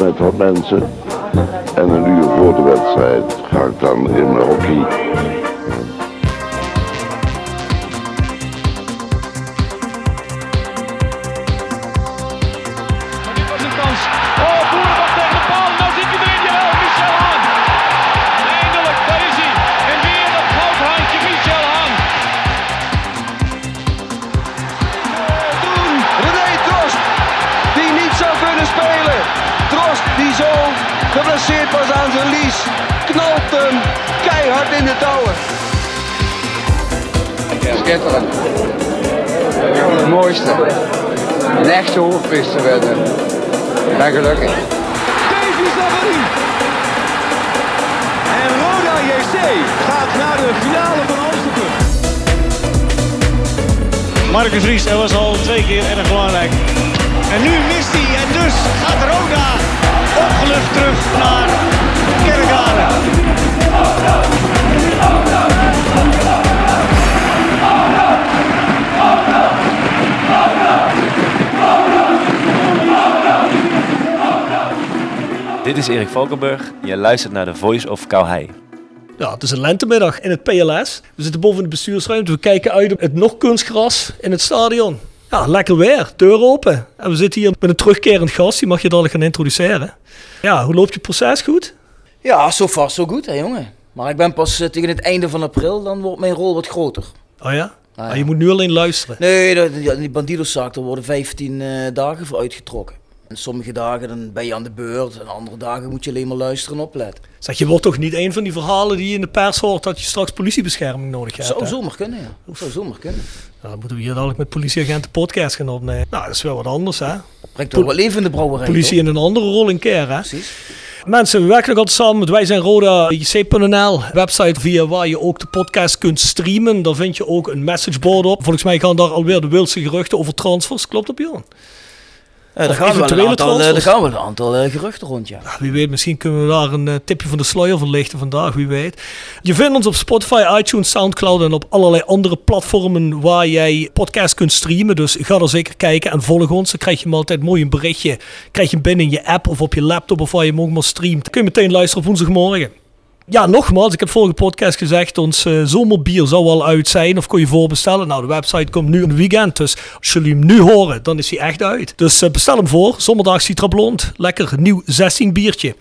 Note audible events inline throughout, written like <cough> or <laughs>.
Met wat mensen. En een uur voor de wedstrijd ga ik dan in mijn hockey. Hoofdpriester werden. Ik ben gelukkig. Davy. En Roda JC gaat naar de finale van Amsterdam. Marcus Ries, dat was al twee keer erg belangrijk. En nu mist hij. En dus gaat Roda opgelucht terug naar Kerkrade. Dit is Erik Valkenburg. Je luistert naar de Voice of Kauhei. Ja, het is een lentemiddag in het PLS. We zitten boven in de bestuursruimte. We kijken uit op het nog kunstgras in het stadion. Ja, lekker weer. Deur open. En we zitten hier met een terugkerend gast. Die mag je dadelijk gaan introduceren. Ja, hoe loopt je proces goed? Ja, zo vast zo goed hè jongen. Maar ik ben pas eh, tegen het einde van april, dan wordt mijn rol wat groter. Oh ja? Ah, Maar je moet nu alleen luisteren. Nee, die bandidoszaak, daar worden 15 eh, dagen voor uitgetrokken. En sommige dagen dan ben je aan de beurt en andere dagen moet je alleen maar luisteren en opletten. Zeg, je wordt toch niet een van die verhalen die je in de pers hoort dat je straks politiebescherming nodig hebt? Zou hè? zomaar kunnen ja. Zou zomaar kunnen. Nou, dan moeten we hier dadelijk met politieagenten podcast gaan opnemen. Nou, dat is wel wat anders hè. Brengt toch wel leven in de brouwerij. Politie toch? in een andere rol in keer hè. Precies. Mensen, we werken nog altijd samen met Wij zijn Roda, JC.nl, website via waar je ook de podcast kunt streamen. Daar vind je ook een messageboard op. Volgens mij gaan daar alweer de wildste geruchten over transfers. Klopt dat, Bjorn? Of daar gaan we wel eventuele een aantal, eh, daar transfers. gaan we een aantal eh, geruchten rond ja. Ja, wie weet, misschien kunnen we daar een eh, tipje van de sluier verlichten vandaag, wie weet. Je vindt ons op Spotify, iTunes, Soundcloud en op allerlei andere platformen waar jij podcast kunt streamen. Dus ga er zeker kijken en volg ons. Dan krijg je hem altijd mooi een berichtje. Krijg je hem binnen in je app of op je laptop of waar je hem ook maar streamt. Dan kun je meteen luisteren op woensdagmorgen. Ja, nogmaals, ik heb vorige podcast gezegd, ons eh, zomerbier zou al uit zijn. Of kon je voorbestellen? Nou, de website komt nu het weekend. Dus als jullie hem nu horen, dan is hij echt uit. Dus eh, bestel hem voor. Zondag Citra Blond. Lekker nieuw 16 biertje.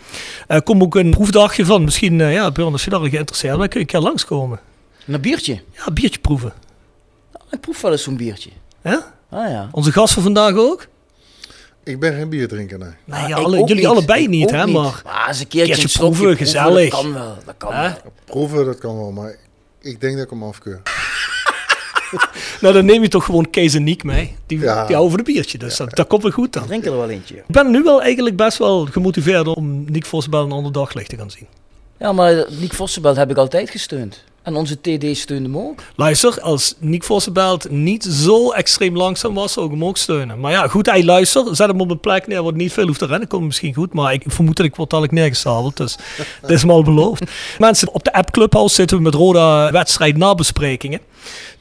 Er komt ook een proefdagje van. Misschien, eh, ja, Björn, als je daar geïnteresseerd bent, kun je een keer langskomen. En een biertje. Ja, biertje proeven. Ik proef wel eens zo'n biertje. Hè? Ah ja. Onze gast van vandaag ook? Ik ben geen bierdrinker, nee. Nee, alle- ook jullie niet. allebei Ik niet, hè? niet. Maar Maar eens een keertje, Keertje een proeven, gezellig. Dat kan wel. Dat kan wel. Proeven, dat kan wel, maar ik denk dat ik hem afkeur. <laughs> nou, dan neem je toch gewoon Kees en Niek mee. Die, Ja. die houden voor de biertje. Dus dat, dat komt wel goed dan. Drink er wel eentje. Ik ben nu wel eigenlijk best wel gemotiveerd om Nick Vossenbel een ander daglicht te gaan zien. Ja, maar Nick Vossenbelt heb ik altijd gesteund. En onze TD steunde me ook. Luister, als Nick Vossenbelt niet zo extreem langzaam was, zou ik hem ook steunen. Maar ja, goed, hij luistert. Zet hem op een plek neer waar hij niet veel hoeft te rennen. Komt misschien goed, maar ik vermoed dat ik word dadelijk neergestapeld. Dus <laughs> dat is me al beloofd. Mensen, op de app Clubhouse zitten we met Roda wedstrijd nabesprekingen.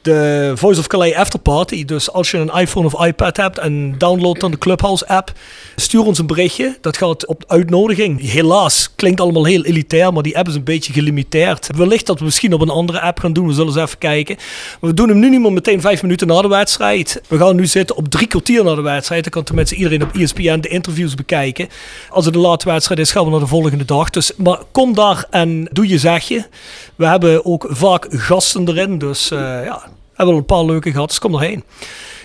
De Voice of Calais Afterparty. Dus als je een iPhone of iPad hebt en download dan de Clubhouse app, stuur ons een berichtje. Dat gaat op uitnodiging. Helaas, klinkt allemaal heel elitair, maar die app is een beetje gelimiteerd. Wellicht dat we misschien op een andere app gaan doen. We zullen eens even kijken. Maar we doen hem nu niet meer meteen vijf minuten na de wedstrijd. We gaan nu zitten op drie kwartier na de wedstrijd. Dan kan tenminste iedereen op ESPN de interviews bekijken. Als het een late wedstrijd is, gaan we naar de volgende dag. Dus, maar kom daar en doe je zegje. We hebben ook vaak gasten erin. Dus eh, ja, hebben al een paar leuke gehad. Dus kom erheen.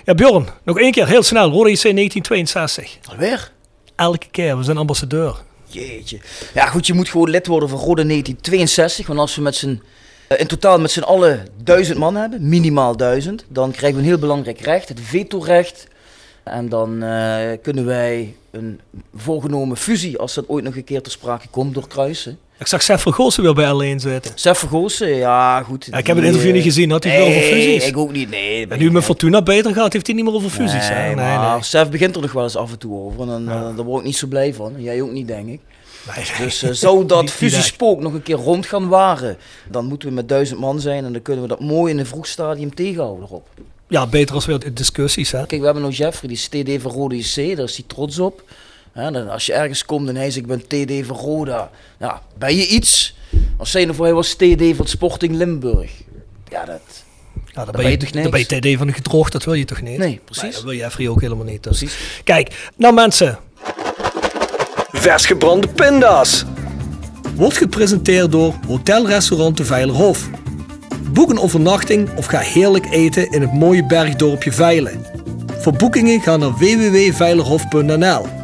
Ja, Bjorn, nog één keer heel snel. Rode IC 1962. Alweer? Elke keer, we zijn ambassadeur. Jeetje. Ja goed, je moet gewoon lid worden van Rode 1962. Want als we met z'n, eh, in totaal met z'n allen duizend man hebben, minimaal duizend, dan krijgen we een heel belangrijk recht. Het vetorecht En dan eh, kunnen wij een voorgenomen fusie, als dat ooit nog een keer ter sprake komt, doorkruisen. Ik zag Sef Vergozen weer bij L1 zitten. Sef Vergozen, ja goed. Ja, ik heb het interview niet gezien, had hij nee, wel over fusies? ik ook niet, nee. En nu met Fortuna beter gaat, heeft hij niet meer over fusies. hè? Nee, maar Sef begint er nog wel eens af en toe over. En dan, eh, daar word ik niet zo blij van. Jij ook niet, denk ik. Dus eh, zou <laughs> dat fusiespook nog een keer rond gaan waren, dan moeten we met duizend man zijn en dan kunnen we dat mooi in een vroeg stadium tegenhouden erop. Ja, beter als weer discussies. Hè? Kijk, we hebben nog Jeffrey, die is TD van Rode daar is hij trots op. Als je ergens komt en hij zegt, ik ben TD van Roda, ja, ben je iets? Als zij nou voor hij was TD van Sporting Limburg. Ja, dat... Ja, dan, ben ben je je, toch dan ben je TD van de gedroogd, dat wil je toch niet? Nee, precies. dat wil je Jeffrey ook helemaal niet. Dus. Kijk, nou mensen. Vers gebrande pinda's. Wordt gepresenteerd door Hotel Restaurant de Veilerhof. Boek een overnachting of ga heerlijk eten in het mooie bergdorpje Veilen. Voor boekingen ga naar www.veilerhof.nl.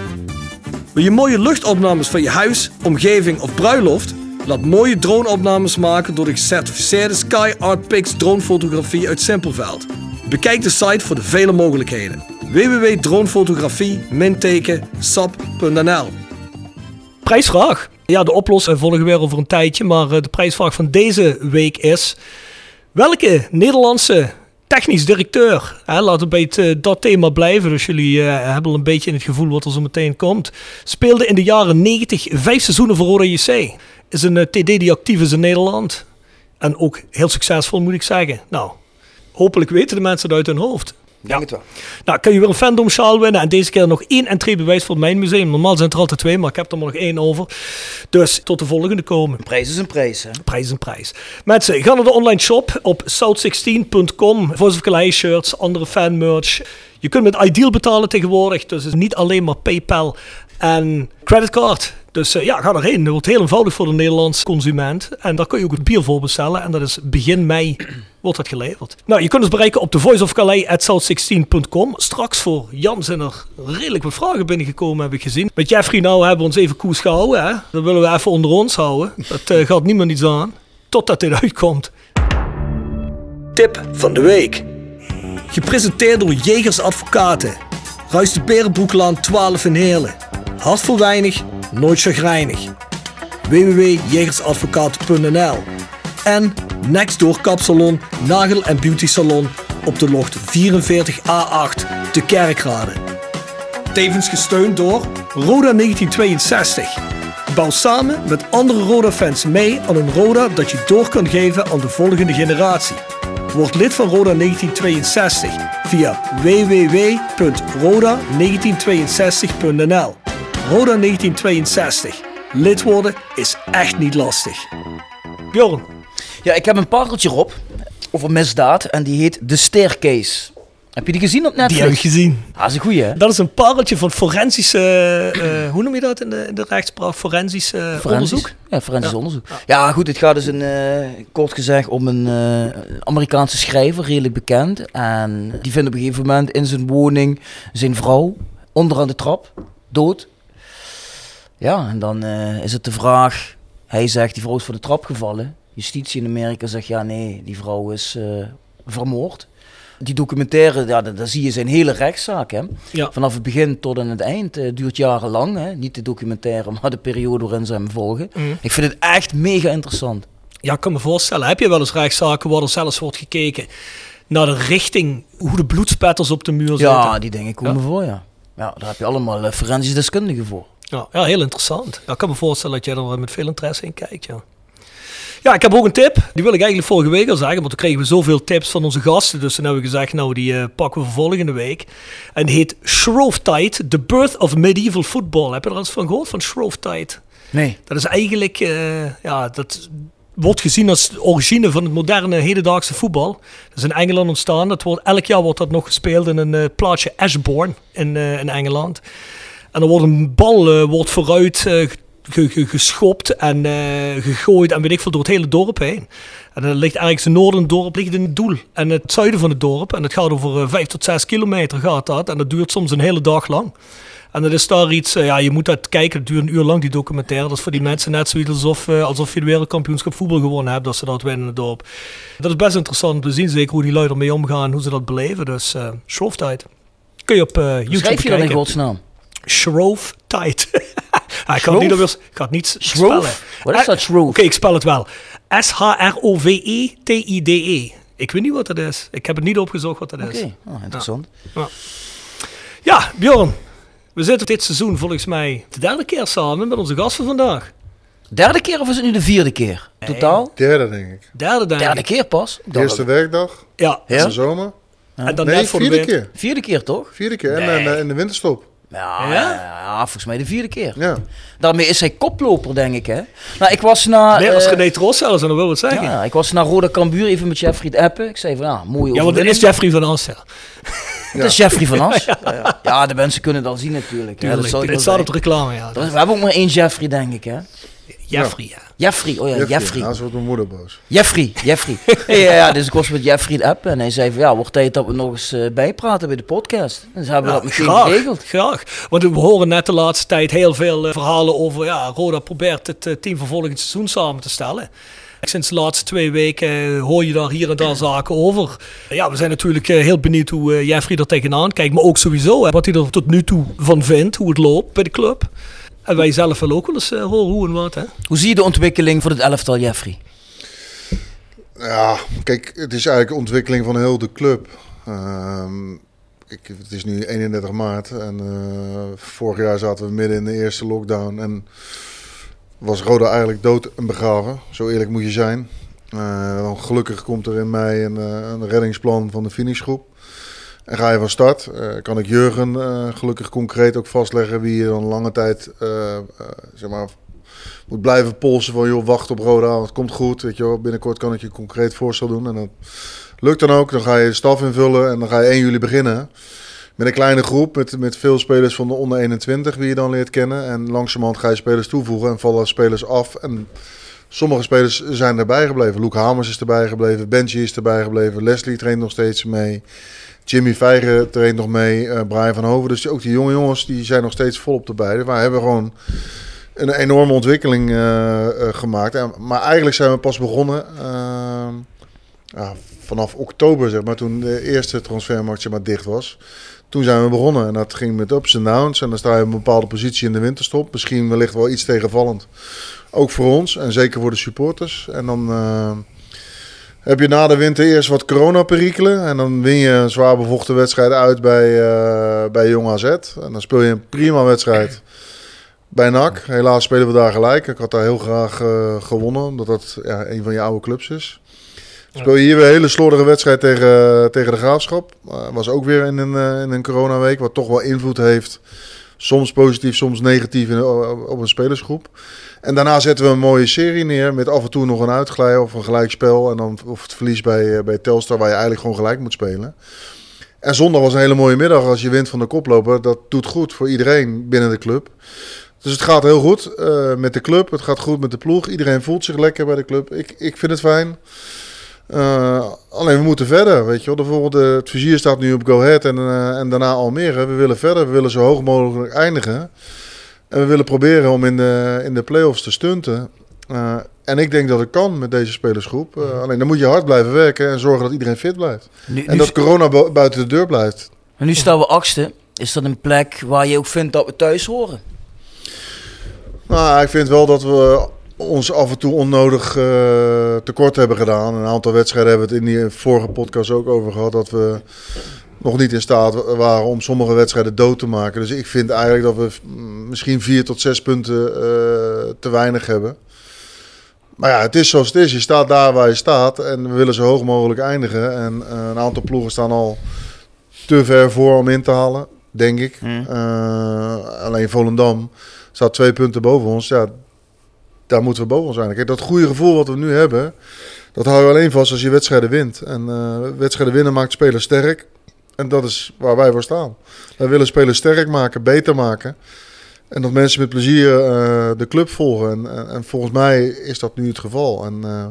Wil je mooie luchtopnames van je huis, omgeving of bruiloft? Laat mooie droneopnames maken door de gecertificeerde Sky Art Pix dronefotografie uit Simpelveld. Bekijk de site voor de vele mogelijkheden. www.dronefotografie-sap.nl Prijsvraag. Ja, de oplossing volgen weer over een tijdje, maar eh, de prijsvraag van deze week is... Welke Nederlandse technisch directeur, hè, laten we bij eh, dat thema blijven, dus jullie eh, hebben al een beetje in het gevoel wat er zo meteen komt, speelde in de jaren 90 vijf seizoenen voor Roda JC. Is een eh, TD die actief is in Nederland. En ook heel succesvol moet ik zeggen. Nou, hopelijk weten de mensen het uit hun hoofd. Denk het wel. Nou, kun je weer een fandom sjaal winnen. En deze keer nog één entree bewijs voor mijn museum. Normaal zijn het er altijd twee, maar ik heb er maar nog één over. Dus tot de volgende komen. Prijs is een prijs, hè? Prijs is een prijs. Mensen, ga naar de online shop op south16.com. Voice of Calais shirts, andere fan merch. Je kunt met Ideal betalen tegenwoordig. Dus het is niet alleen maar PayPal en creditcard. Dus eh, ja, ga erheen. Het wordt heel eenvoudig voor de Nederlandse consument. En daar kun je ook het bier voor bestellen. En dat is begin mei wordt dat geleverd. Nou, je kunt ons bereiken op de voiceofcalais.south16.com. Straks voor Jan zijn er redelijk wat vragen binnengekomen, heb ik gezien. Met Jeffrey nou hebben we ons even koers gehouden. Hè? Dat willen we even onder ons houden. Dat eh, gaat niemand iets aan. Totdat dit uitkomt. Tip van de week. Gepresenteerd door Jegers Advocaten. Ruist de Berenbroeklaan 12 in Heerlen. Hart weinig, nooit chagrijnig. www.jegersadvocaten.nl En Nextdoor Kapsalon, Nagel en Beauty Salon op de locht 44A8 te Kerkrade. Tevens gesteund door Roda 1962. Bouw samen met andere Roda-fans mee aan een Roda dat je door kan geven aan de volgende generatie. Word lid van Roda 1962 via www.roda1962.nl. Roda 1962. Lid worden is echt niet lastig. Bjorn. Ja, ik heb een pareltje op over misdaad en die heet The Staircase. Heb je die gezien op Netflix? Die heb ik gezien. Ah, dat is een goeie, hè? Dat is een pareltje van forensische, eh, hoe noem je dat in de, in de rechtspraak? Forensisch eh, Forensisch. onderzoek? Ja, forensisch Ja. onderzoek. Ja, goed, het gaat dus een, eh, kort gezegd om een eh, Amerikaanse schrijver, redelijk bekend. En die vindt op een gegeven moment in zijn woning zijn vrouw onderaan de trap, dood. Ja, en dan eh, is het de vraag, hij zegt die vrouw is voor de trap gevallen. Justitie in Amerika zegt ja nee, die vrouw is eh, vermoord. Die documentaire, ja, daar, zie je zijn hele rechtszaak. Hè? Ja. Vanaf het begin tot aan het eind. Het duurt jarenlang. Hè? Niet de documentaire, maar de periode waarin ze hem volgen. Mhm. Ik vind het echt mega interessant. Ja, ik kan me voorstellen. Heb je wel eens rechtszaken waar er zelfs wordt gekeken naar de richting, hoe de bloedspetters op de muur zitten? Ja, die dingen komen Ja. voor, ja. Ja, daar heb je allemaal eh, forensische deskundigen voor. Ja, ja, heel interessant. Ja, ik kan me voorstellen dat jij er met veel interesse in kijkt. Ja. Ja, ik heb ook een tip. Die wil ik eigenlijk vorige week al zeggen, want toen kregen we zoveel tips van onze gasten. Dus toen hebben we gezegd, nou, die eh, pakken we voor volgende week. En die heet Shrovetide, The Birth of Medieval Football. Heb je er al eens van gehoord, van Shrovetide? Nee. Dat is eigenlijk, eh, ja, dat wordt gezien als de origine van het moderne hedendaagse voetbal. Dat is in Engeland ontstaan. Dat wordt, elk jaar wordt dat nog gespeeld in een eh, plaatsje Ashbourne in, in Engeland. En dan wordt een bal wordt vooruit eh, ge- ge- geschopt en eh, gegooid en weet ik veel door het hele dorp heen. En dan ligt ergens in het noorden van het dorp ligt een doel. En het zuiden van het dorp. En het gaat over eh, vijf tot zes kilometer gaat dat. En dat duurt soms een hele dag lang. En dat is daar iets, eh, ja, je moet dat kijken. Het duurt een uur lang, die documentaire. Dat is voor die mensen net zoiets alsof, alsof je de wereldkampioenschap voetbal gewonnen hebt. Dat ze dat winnen in het dorp. Dat is best interessant om te zien, zeker hoe die lui ermee omgaan, hoe ze dat beleven. Dus uh. Kun je op eh, YouTube Schrijf je dat in kijken. Godsnaam? Shrovetide. ja, <laughs> ik ga het niet, ik ga het niet Shrove? spellen. Wat is Eh, dat, Shrove? Oké, ik spel het wel. S-H-R-O-V-E-T-I-D-E. Ik weet niet wat dat is. Ik heb het niet opgezocht wat dat is. Oké, oh, interessant. Ja, Bjorn. We zitten dit seizoen volgens mij de derde keer samen met onze gast van vandaag. Derde keer of is het nu de vierde keer? Totaal? Derde, denk ik. Derde, denk Derde ik. keer pas? De eerste werkdag, Ja. Ja? de zomer. En dan Nee, net voor de vierde keer. Vierde keer toch? Vierde keer. En, en, en de winterstop. Ja, Ja? ja? ja, volgens mij de vierde keer. Ja. Daarmee is hij koploper, denk ik, hè? Nou, ik was naar... Nee, als eh, René Tros zelfs, en dan wil wat zeggen. Ja, ja, ik was naar Roda Cambuur even met Jeffrey te appen. Ik zei van, ja, mooie want het overwinning. is Jeffrey van As. <laughs> Ja. Het is Jeffrey van <laughs> As. ja, ja. de mensen kunnen dat zien natuurlijk. hè. Dat Tuurlijk. zal ik Dit staat op de reclame, ja. Dat is- We hebben ook maar één Jeffrey, denk ik, hè? Jeffrey, ja. Jeffrey, oh ja, Jeffrey. Jeffrey. Ja, ze wordt mijn moeder boos. Jeffrey, Jeffrey. <laughs> ja, ja, dus ik was met Jeffrey de app en hij zei van ja, wordt tijd dat we nog eens eh, bijpraten bij de podcast. En ze hebben Ja, dat meteen graag, geregeld. graag. Want we horen net de laatste tijd heel veel eh, verhalen over... Ja, Roda probeert het eh, team voor volgend seizoen samen te stellen. Sinds de laatste twee weken hoor je daar hier en daar zaken over. Ja, we zijn natuurlijk heel benieuwd hoe Jeffrey er tegenaan kijkt. Maar ook sowieso hè, wat hij er tot nu toe van vindt. Hoe het loopt bij de club. En wij zelf willen ook wel eens eh, horen hoe en wat. Hè? Hoe zie je de ontwikkeling voor het elftal, Jeffrey? Ja, kijk, het is eigenlijk de ontwikkeling van heel de club. Ehm, ik, het is nu 31 maart en eh, vorig jaar zaten we midden in de eerste lockdown en was Roda eigenlijk dood en begraven. Zo eerlijk moet je zijn. Eh, dan gelukkig komt er in mei een, eh, een reddingsplan van de finishgroep. En ga je van start, eh, kan ik Jurgen eh, gelukkig concreet ook vastleggen wie je dan lange tijd eh, zeg maar, moet blijven polsen van joh, wacht op Roda, het komt goed. Weet je wel. Binnenkort kan ik je concreet voorstel doen. En dat lukt dan ook. Dan ga je staf invullen en dan ga je 1 juli beginnen. Met een kleine groep, met, met veel spelers van de onder 21 die je dan leert kennen. En langzamerhand ga je spelers toevoegen en vallen spelers af. En sommige spelers zijn erbij gebleven. Luke Hamers is erbij gebleven, Benji is erbij gebleven, Leslie traint nog steeds mee. Jimmy Vijgen traint nog mee, eh, Brian van Hoven. Dus ook die jonge jongens die zijn nog steeds volop erbij. Dus wij hebben gewoon een enorme ontwikkeling eh, eh, gemaakt. Maar eigenlijk zijn we pas begonnen ja, vanaf oktober, zeg maar, toen de eerste transfermarkt maar, dicht was. Toen zijn we begonnen en dat ging met ups en downs. En dan sta je op een bepaalde positie in de winterstop. Misschien wellicht wel iets tegenvallend. Ook voor ons en zeker voor de supporters. En dan eh, heb je na de winter eerst wat coronaperikelen. En dan win je een zwaar bevochten wedstrijd uit bij, eh, bij Jong AZ. En dan speel je een prima wedstrijd bij NAC. Helaas spelen we daar gelijk. Ik had daar heel graag eh, gewonnen, omdat dat ja, een van je oude clubs is. Speel je hier weer een hele slordige wedstrijd tegen, tegen de Graafschap. Was ook weer in een, uh, in een coronaweek, wat toch wel invloed heeft. Soms positief, soms negatief in, op een spelersgroep. En daarna zetten we een mooie serie neer met af en toe nog een uitglij of een gelijkspel. En dan of het verlies bij, uh, bij Telstar, waar je eigenlijk gewoon gelijk moet spelen. En zondag was een hele mooie middag als je wint van de koploper. Dat doet goed voor iedereen binnen de club. Dus het gaat heel goed uh, met de club. Het gaat goed met de ploeg. Iedereen voelt zich lekker bij de club. Ik, ik vind het fijn. Uh, alleen we moeten verder, weet je wel. De volgende, het vizier staat nu op Go Ahead en, uh, en daarna Almere. We willen verder, we willen zo hoog mogelijk eindigen. En we willen proberen om in de, in de play-offs te stunten. En ik denk dat het kan met deze spelersgroep. alleen dan moet je hard blijven werken en zorgen dat iedereen fit blijft. Nu, en nu dat corona bu buiten de deur blijft. En nu staan we achtste. Is dat een plek waar je ook vindt dat we thuis horen? Nou, ik vind wel dat we ons af en toe onnodig uh, tekort hebben gedaan. Een aantal wedstrijden hebben we het in die vorige podcast ook over gehad. Dat we nog niet in staat waren om sommige wedstrijden dood te maken. Dus ik vind eigenlijk dat we misschien vier tot zes punten uh, te weinig hebben. Maar ja, het is zoals het is. Je staat daar waar je staat. En we willen zo hoog mogelijk eindigen. En uh, een aantal ploegen staan al te ver voor om in te halen, denk ik. Mm. alleen Volendam staat twee punten boven ons. Ja, daar moeten we boven zijn. Kijk, dat goede gevoel wat we nu hebben, dat hou je alleen vast als je wedstrijden wint. En uh, wedstrijden winnen maakt spelers sterk. En dat is waar wij voor staan. Wij willen spelers sterk maken, beter maken. En dat mensen met plezier eh, de club volgen. En, en, en volgens mij is dat nu het geval. En eh,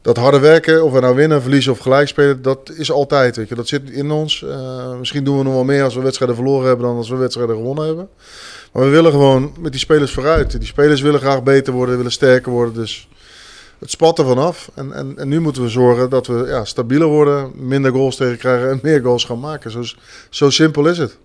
dat harde werken, of we nou winnen, verliezen of gelijk spelen, dat is altijd. Weet je. Dat zit in ons. Eh, misschien doen we nog wel meer als we wedstrijden verloren hebben dan als we wedstrijden gewonnen hebben. Maar we willen gewoon met die spelers vooruit. Die spelers willen graag beter worden, willen sterker worden. Dus het spat er vanaf. En, en, en nu moeten we zorgen dat we ja, stabieler worden, minder goals tegen krijgen en meer goals gaan maken. Zo, zo simpel is het.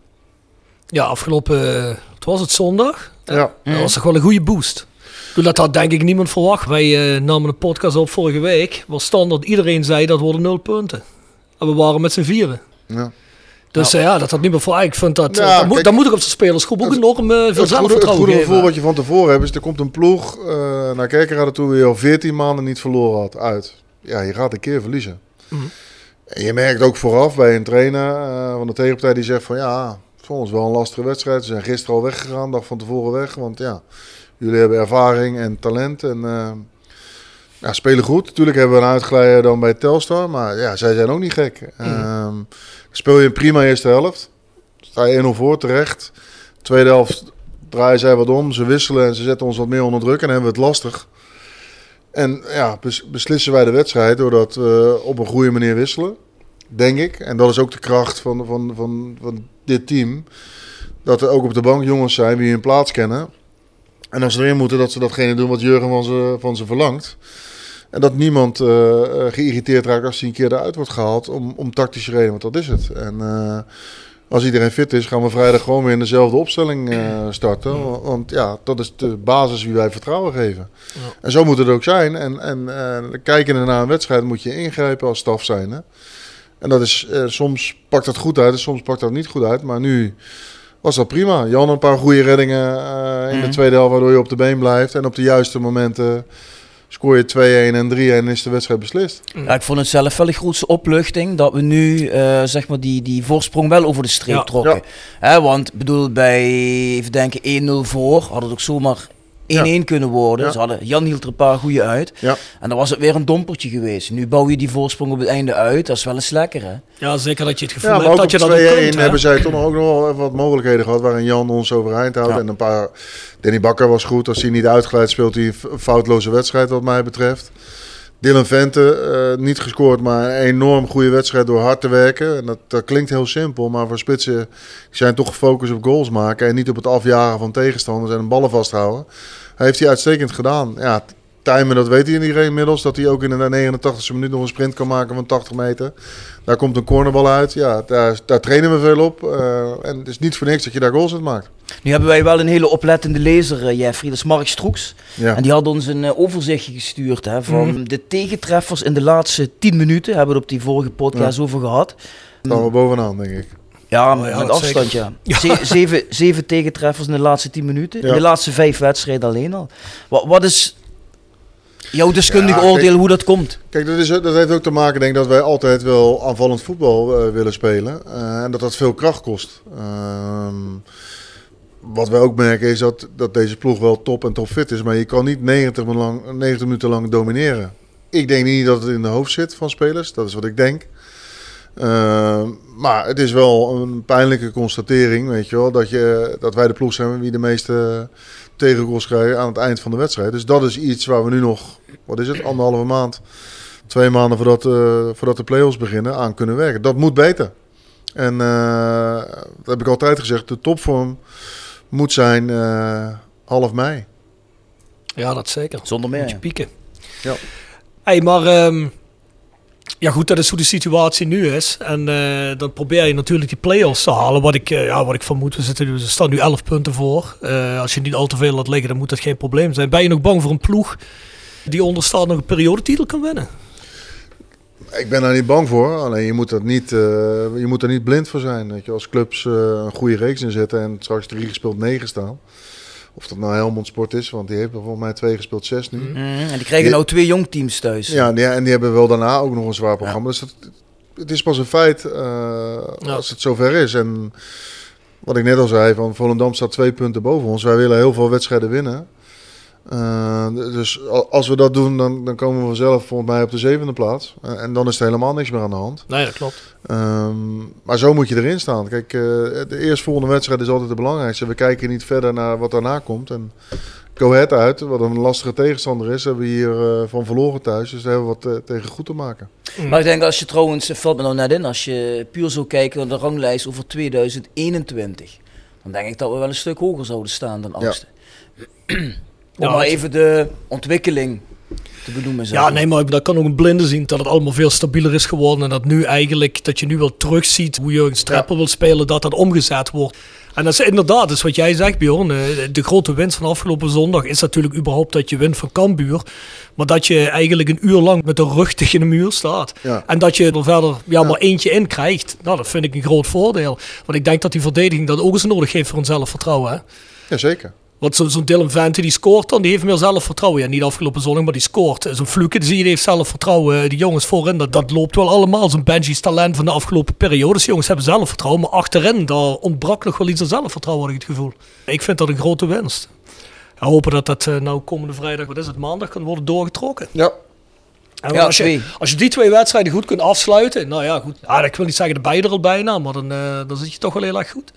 Ja, afgelopen, eh, het was het zondag. Ja. Dat was toch wel een goede boost. Toen dat had denk ik niemand verwacht. Wij eh, namen een podcast op vorige week. Waar standaard iedereen zei dat worden nul punten. En we waren met z'n vieren. Ja. Dus eh, ja, dat had niemand voor. Ik vind dat, eh, dat, moet, moet ik op zijn spelersgroep ook enorm uh, veel Het goede, het zelfvertrouwen goede gevoel wat je van tevoren hebt is, er komt een ploeg eh, naar Kerkrade toe die al 14 maanden niet verloren had uit. Ja, je gaat een keer verliezen. Mhm. En je merkt ook vooraf bij een trainer eh, van de tegenpartij die zegt van ja, voor ons wel een lastige wedstrijd. Ze zijn gisteren al weggegaan, dag van tevoren weg. Want ja, jullie hebben ervaring en talent en eh, ja, spelen goed. Natuurlijk hebben we een uitglijder dan bij Telstar, maar ja, zij zijn ook niet gek. Ehm, speel je een prima eerste helft, sta je 1-0 voor terecht. Tweede helft draaien zij wat om, ze wisselen en ze zetten ons wat meer onder druk en hebben we het lastig. En ja, bes- beslissen wij de wedstrijd doordat we op een goede manier wisselen, denk ik. En dat is ook de kracht van, van, van, van dit team. Dat er ook op de bank jongens zijn die hun plaats kennen. En als ze erin moeten, dat ze datgene doen wat Jurgen van ze, van ze verlangt. En dat niemand eh, eh, geïrriteerd raakt als hij een keer eruit wordt gehaald om, om tactische redenen, want dat is het. En eh, als iedereen fit is, gaan we vrijdag gewoon weer in dezelfde opstelling starten. Want, ja, dat is de basis wie wij vertrouwen geven. En zo moet het ook zijn. En, en eh, kijken naar een wedstrijd moet je ingrijpen als staf zijn. Hè? En dat is, eh, soms pakt dat goed uit en soms pakt dat niet goed uit. Maar nu was dat prima. Jan een paar goede reddingen in de Mhm. tweede helft, waardoor je op de been blijft. En op de juiste momenten scoor je 2-1 en 3-1 en is de wedstrijd beslist. Ja, ik vond het zelf wel de grootste opluchting dat we nu eh, zeg maar die, die voorsprong wel over de streep Ja. trokken. Hè, want bedoel, bij even denken 1-0 voor had het ook zomaar 1-1 kunnen worden. Ja. Ze hadden, Jan hield er een paar goede uit. Ja. En dan was het weer een dompertje geweest. Nu bouw je die voorsprong op het einde uit. Dat is wel eens lekker hè. Ja, zeker dat je het gevoel Ja, hebt dat je dat 2-1 ook kunt. hebben zij toch nog ook nog wel even wat mogelijkheden gehad waarin Jan ons overeind houdt. Ja. En een paar. Danny Bakker was goed. Als hij niet uitgeleid speelt, hij een foutloze wedstrijd, wat mij betreft. Dylan Vente, eh, niet gescoord, maar een enorm goede wedstrijd door hard te werken. En dat, dat klinkt heel simpel, maar voor spitsen zijn toch gefocust op goals maken. En niet op het afjagen van tegenstanders en ballen vasthouden. Heeft hij uitstekend gedaan. Ja, timen, dat weet hij iedereen inmiddels. Dat hij ook in de 89e minuut nog een sprint kan maken van 80 meter. Daar komt een cornerbal uit. Ja, daar, daar trainen we veel op. Eh, en het is niet voor niks dat je daar goals uit maakt. Nu hebben wij wel een hele oplettende lezer, eh, Jeffrey. Dat is Mark Stroeks. Ja. En die had ons een eh, overzichtje gestuurd hè, van Mhm. de tegentreffers in de laatste 10 minuten. Hebben we het op die vorige podcast over gehad. Staan we bovenaan, denk ik. Ja, Oh ja, met afstand zeker. ja. Ze- zeven, zeven tegentreffers in de laatste 10 minuten. Ja. In de laatste vijf wedstrijden alleen al. Wat, wat is jouw deskundig Ja, kijk- oordeel hoe dat komt? Kijk, dat, is, dat heeft ook te maken, denk ik, dat wij altijd wel aanvallend voetbal eh, willen spelen. Eh, en dat dat veel kracht kost. Ehm, wat wij ook merken is dat, dat deze ploeg wel top en top fit is. Maar je kan niet 90, minuten lang, 90 minuten lang domineren. Ik denk niet dat het in de hoofd zit van spelers. Dat is wat ik denk. Ehm, maar het is wel een pijnlijke constatering, weet je wel, dat, je, dat wij de ploeg zijn wie de meeste tegengoals krijgen aan het eind van de wedstrijd. Dus dat is iets waar we nu nog, wat is het, anderhalve maand, twee maanden voordat, eh, voordat de play-offs beginnen, aan kunnen werken. Dat moet beter. En eh, dat heb ik altijd gezegd, de topvorm moet zijn eh, half mei. Ja, dat zeker. Zonder meer. Moet je pieken. Ja. Hey, maar ehm, ja goed, dat is hoe de situatie nu is. En eh, dan probeer je natuurlijk die play-offs te halen. Wat ik, eh, ja, wat ik vermoed, we, zitten, we staan nu 11 punten voor. Eh, als je niet al te veel laat liggen, dan moet dat geen probleem zijn. Ben je nog bang voor een ploeg die onder staat nog een periodetitel kan winnen? Ik ben daar niet bang voor, alleen je moet, dat niet, je moet er niet blind voor zijn. Weet je, als clubs een goede reeks inzetten en straks drie gespeeld negen staan. Of dat nou Helmond Sport is, want die heeft volgens mij twee gespeeld zes nu. Mhm, En die krijgen Die- nou twee jongteams thuis. Ja, die, en die hebben wel daarna ook nog een zwaar programma. Dus dat, het is pas een feit eh, als het zover is. En wat ik net al zei, van Volendam staat twee punten boven ons. Wij willen heel veel wedstrijden winnen. Eh, dus als we dat doen, dan, dan komen we vanzelf volgens mij op de zevende plaats. Eh, en dan is er helemaal niks meer aan de hand. Nee, dat klopt. Ehm, maar zo moet je erin staan. Kijk, eh, de eerstvolgende wedstrijd is altijd de belangrijkste. We kijken niet verder naar wat daarna komt. En Go Ahead uit, wat een lastige tegenstander is, hebben we hier eh, van verloren thuis. Dus daar hebben we wat tegen goed te maken. Maar ik denk als je trouwens, het valt me nou net in, als je puur zou kijken naar de ranglijst over 2021, dan denk ik dat we wel een stuk hoger zouden staan dan Ja. <clears throat> Om Ja, maar even de ontwikkeling te benoemen. Ja, nee, maar dat kan ook een blinde zien dat het allemaal veel stabieler is geworden. En dat nu eigenlijk, dat je nu wel terugziet hoe Jurgen Streppel wil spelen, dat dat omgezet wordt. En dat is inderdaad, dat is wat jij zegt Bjorn, eh, de grote winst van afgelopen zondag is natuurlijk überhaupt dat je wint van Cambuur. Maar dat je eigenlijk een uur lang met de rug tegen de muur staat. Ja. En dat je er verder ja, maar eentje in krijgt. Nou, dat vind ik een groot voordeel. Want ik denk dat die verdediging dat ook eens nodig heeft voor hun zelfvertrouwen. Hè? Jazeker. Want zo- zo'n Dylan Vente die scoort dan, die heeft meer zelfvertrouwen. Ja, niet afgelopen zondag, maar die scoort. Zo'n Fluke, die zie je, die heeft zelfvertrouwen. Die jongens voorin, dat, dat loopt wel allemaal. Zo'n Benji's talent van de afgelopen periodes. Die jongens hebben zelfvertrouwen, maar achterin, daar ontbrak nog wel iets aan zelfvertrouwen, had ik het gevoel. Ik vind dat een grote winst. We hopen dat dat eh, nou komende vrijdag, wat is het, maandag, kan worden doorgetrokken. Ja. En Ja, als, je, als je die twee wedstrijden goed kunt afsluiten, nou ja, goed. Ja, ik wil niet zeggen de beide er al bijna, maar dan, eh, dan zit je toch wel heel erg goed.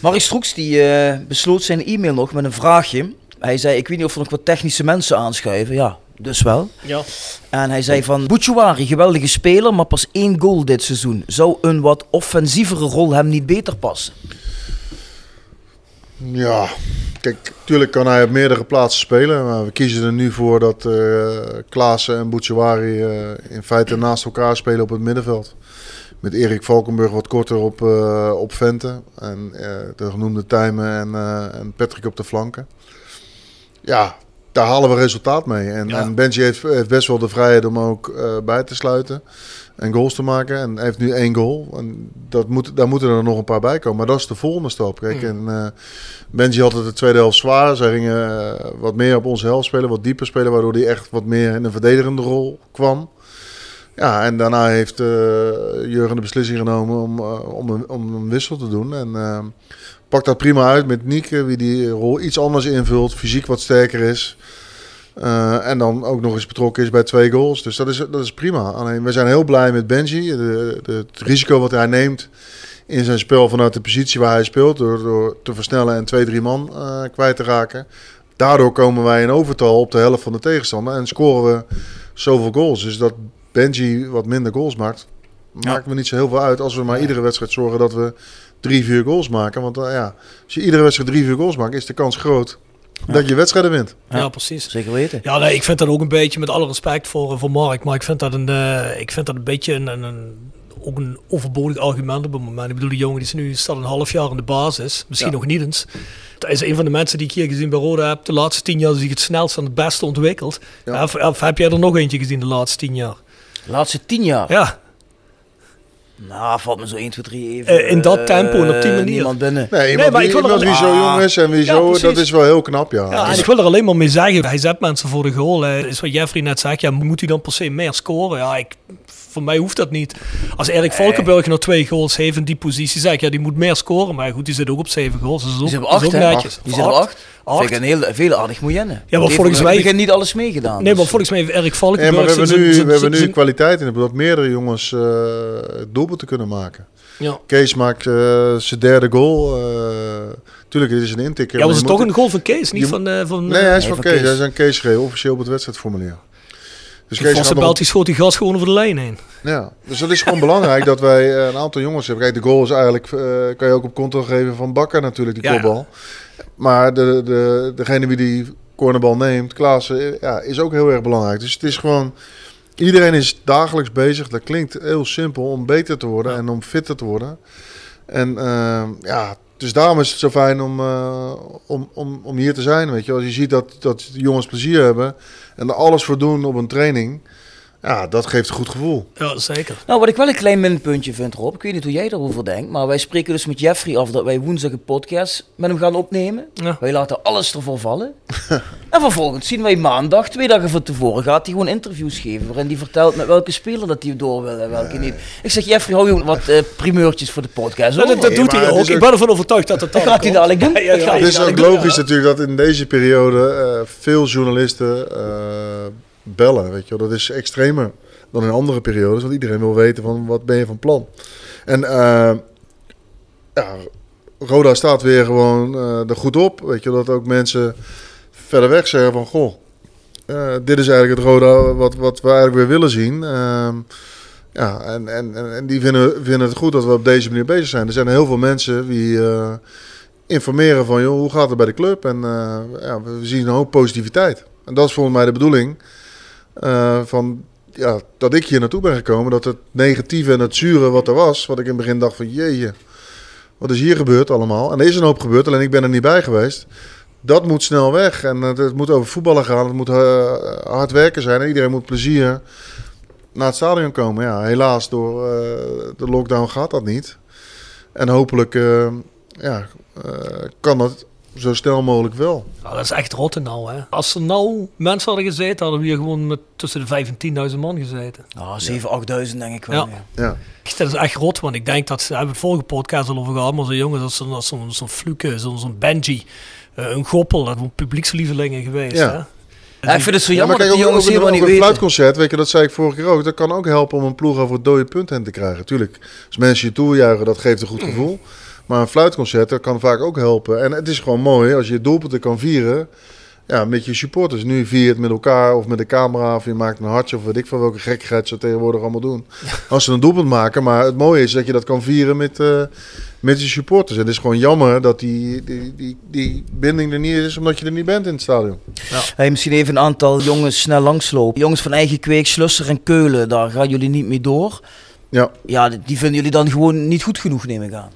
Mark Stroeks die eh, besloot zijn e-mail nog met een vraagje. Hij zei, ik weet niet of er nog wat technische mensen aanschuiven. Ja, dus wel. Ja. En hij zei van, Bouchouari, geweldige speler, maar pas één goal dit seizoen. Zou een wat offensievere rol hem niet beter passen? Ja, kijk, tuurlijk kan hij op meerdere plaatsen spelen. Maar we kiezen er nu voor dat eh Klaassen en Bouchouari eh, in feite naast elkaar spelen op het middenveld. Met Erik Valkenburg wat korter op, eh op Vente. En eh, de genoemde Tijmen en, eh, en Patrick op de flanken. Ja, daar halen we resultaat mee. En, Ja. en Benji heeft, heeft best wel de vrijheid om ook bij te sluiten. En goals te maken. En heeft nu één goal. En dat moet, daar moeten er nog een paar bij komen. Maar dat is de volgende stap. Kijk, en, eh, Benji had het de tweede helft zwaar. Zij gingen wat meer op onze helft spelen. Wat dieper spelen. Waardoor hij echt wat meer in een verdedigende rol kwam. Ja, en daarna heeft eh, Jurgen de beslissing genomen om, eh, om, een, om een wissel te doen. En eh pakt dat prima uit met Nieke, wie die rol iets anders invult, fysiek wat sterker is. En dan ook nog eens betrokken is bij twee goals. Dus dat is, dat is prima. Alleen we zijn heel blij met Benji. De, het risico wat hij neemt in zijn spel vanuit de positie waar hij speelt, door, te versnellen en twee, drie man eh, kwijt te raken. Daardoor komen wij in overtal op de helft van de tegenstander en scoren we zoveel goals. Dus dat Benji wat minder goals maakt, maakt me niet zo heel veel uit. Als we maar iedere wedstrijd zorgen dat we drie, vier goals maken. Want eh, ja, als je iedere wedstrijd drie, vier goals maakt, is de kans groot dat je wedstrijden wint. Ja, precies. Zeker weten. Ja, nee, ik vind dat ook een beetje, met alle respect voor, voor Mark, maar ik vind dat een, eh, ik vind dat een beetje een, een, een- ook een overbodig argument op het moment. Ik bedoel, die jongen die is nu staat een half jaar in de basis, misschien Ja. nog niet eens. Dat is een van de mensen die ik hier gezien bij Roda heb. De laatste tien jaar die zich het snelst en het beste ontwikkeld. Ja. Of, of heb jij er nog eentje gezien de laatste tien jaar? De laatste tien jaar. Ja, Nou, valt me zo 1, 2, 3 even. Eh, in dat tempo en op die eh, manier. Niemand binnen. Nee, iemand, maar ik wil er wie wel- zo Ah. jong is en wie Ja, zo, precies. dat is wel heel knap, ja. Ja, en ik wil er alleen maar mee zeggen, hij zet mensen voor de goal. Hè. Is wat Jeffrey net zegt, ja, moet hij dan per se meer scoren? Ja, ik, voor mij hoeft dat niet. Als Erik Valkenburg nog twee goals heeft in die positie, zeg ik, ja, die moet meer scoren. Maar goed, die zit ook op zeven goals. Dus dat is Die zit op dat is 8, ook hè? netjes. Die Of zit op acht. 8. Acht. Vind ik een heel, veel aardig moyenne. maar Die heeft volgens mij- begin niet alles meegedaan. Nee, maar dus- volgens mij heeft Erik Ja, Valkenburg... maar we hebben zijn- nu, zijn- we hebben nu zijn- kwaliteit in dat meerdere jongens uh, doelpunten kunnen maken. Ja. Kees maakt eh, zijn derde goal. eh tuurlijk, dit is een intikker. Ja, maar was het toch een goal van Kees, niet je- van... eh, van Nee, hij is Nee, van van Kees. Kees. Hij is aan Kees geschreven, officieel op het wedstrijdformulier. Dus Kees Belt, die schoot die gas gewoon over de lijn heen. Ja, dus dat is gewoon belangrijk dat wij eh, een aantal jongens hebben. Kijk, de goal is eigenlijk, eh, kan je ook op konto geven van Bakker natuurlijk, die Ja, ja. kopbal. Maar de, de, degene wie die cornerbal neemt, Klaassen, eh, ja, is ook heel erg belangrijk. Dus het is gewoon, iedereen is dagelijks bezig. Dat klinkt heel simpel om beter te worden en om fitter te worden. En ja, dus daarom is het zo fijn om, eh, om, om, om hier te zijn. Weet je, als je ziet dat, dat de jongens plezier hebben en er alles voor doen op een training. Ja, dat geeft een goed gevoel. Ja, zeker. Nou, wat ik wel een klein minpuntje vind, Rob. Ik weet niet hoe jij daarover denkt. Maar wij spreken dus met Jeffrey af dat wij woensdag een podcast met hem gaan opnemen. Ja. Wij laten alles ervoor vallen. <laughs> En vervolgens zien wij maandag, twee dagen van tevoren, gaat hij gewoon interviews geven. Waarin hij vertelt met welke speler dat hij door wil en welke niet. Ik zeg, Jeffrey, hou je wat eh, primeurtjes voor de podcast. Ja, dat dat doet hij ook. Ik ben ervan overtuigd dat Dat dan gaat hij dadelijk doen. Ja, Dat Het is ook logisch natuurlijk dat in deze periode eh, veel journalisten eh, bellen. Weet je. Dat is extremer dan in andere periodes, want iedereen wil weten van wat ben je van plan. En eh, ja, Roda staat weer gewoon eh, er goed op. Weet je, dat ook mensen verder weg zeggen van goh, eh, dit is eigenlijk het Roda wat, wat we eigenlijk weer willen zien. Ehm, ja, en, en, en die vinden, vinden het goed dat we op deze manier bezig zijn. Er zijn heel veel mensen die informeren van, joh, hoe gaat het bij de club? En ja, we zien een hoop positiviteit. En dat is volgens mij de bedoeling eh, van, ja, dat ik hier naartoe ben gekomen. Dat het negatieve en het zure wat er was, wat ik in het begin dacht van, jeetje, wat is hier gebeurd allemaal? En er is een hoop gebeurd, alleen ik ben er niet bij geweest. Dat moet snel weg. En het, moet over voetballen gaan. Het moet eh, hard werken zijn. En iedereen moet plezier naar het stadion komen. Ja, helaas door eh, de lockdown gaat dat niet. En hopelijk ja, kan dat zo snel mogelijk wel. Nou, dat is echt rotte nou, hè. Als er nou mensen hadden gezeten, hadden we hier gewoon met tussen de 5 en 10.000 man gezeten. Ah, 7.000, 8.000 denk ik wel. Ja. ja. Ja. Echt, Dat is echt rot, want ik denk dat, daar hebben we het vorige podcast al over gehad, maar zo'n jongen, dat is zo'n zo'n zo'n Fluke, zo'n Benji, eh, een Goppel, dat zijn publiekslievelingen geweest, Ja. hè. Ja, ik vind het zo Ja, jammer dat die jongens helemaal ook niet een weten. fluitconcert, weet je, dat zei ik vorige keer ook. Dat kan ook helpen om een ploeg over het dode punt heen te krijgen. Tuurlijk, als mensen je toejuichen, dat geeft een goed gevoel. Maar een fluitconcert, dat kan vaak ook helpen. En het is gewoon mooi als je doelpunten kan vieren ja, met je supporters. Nu vier je het met elkaar of met de camera of je maakt een hartje of weet ik van welke gekkigheid ze tegenwoordig allemaal doen. Als ze een doelpunt maken. Maar het mooie is dat je dat kan vieren met, eh, met je supporters. En het is gewoon jammer dat die, die, die, die binding er niet is omdat je er niet bent in het stadion. Hey, misschien even een aantal jongens snel langslopen. Jongens van eigen kweek, Slusser en Keulen, daar gaan jullie niet mee door. Ja. Ja, die die vinden jullie dan gewoon niet goed genoeg, neem ik aan.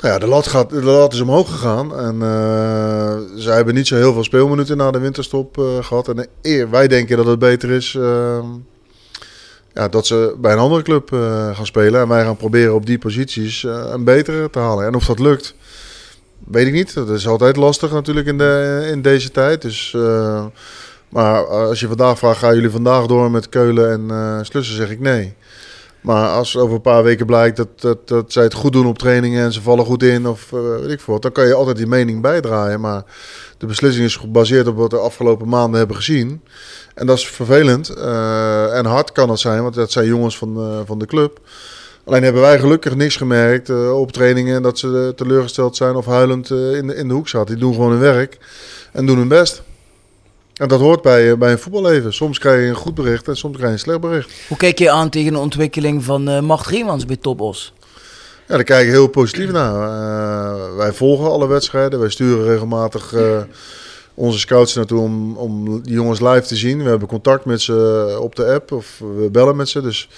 Nou ja, de lat, gaat, de lat is omhoog gegaan. En eh, zij hebben niet zo heel veel speelminuten na de winterstop eh, gehad. En eer, wij denken dat het beter is eh, ja, dat ze bij een andere club eh, gaan spelen. En wij gaan proberen op die posities eh, een betere te halen. En of dat lukt, weet ik niet. Dat is altijd lastig natuurlijk in, de, in deze tijd. Dus, eh, maar als je vandaag vraagt, gaan jullie vandaag door met Keulen en eh Slussen, zeg ik nee. Maar als over een paar weken blijkt dat, dat, dat zij het goed doen op trainingen en ze vallen goed in of eh, weet ik veel dan kan je altijd die mening bijdraaien. Maar de beslissing is gebaseerd op wat we de afgelopen maanden hebben gezien. En dat is vervelend. Eh, en hard kan dat zijn, want dat zijn jongens van, eh, van de club. Alleen hebben wij gelukkig niks gemerkt op trainingen dat ze teleurgesteld zijn of huilend in, de, in de hoek zaten. Die doen gewoon hun werk en doen hun best. En dat hoort bij, eh, bij een voetballeven. Soms krijg je een goed bericht en soms krijg je een slecht bericht. Hoe kijk je aan tegen de ontwikkeling van eh Mart Reemans bij Topos? Ja, daar kijk ik heel positief naar. Eh, wij volgen alle wedstrijden. Wij sturen regelmatig onze scouts naartoe om, om die jongens live te zien. We hebben contact met ze op de app of we bellen met ze. Dus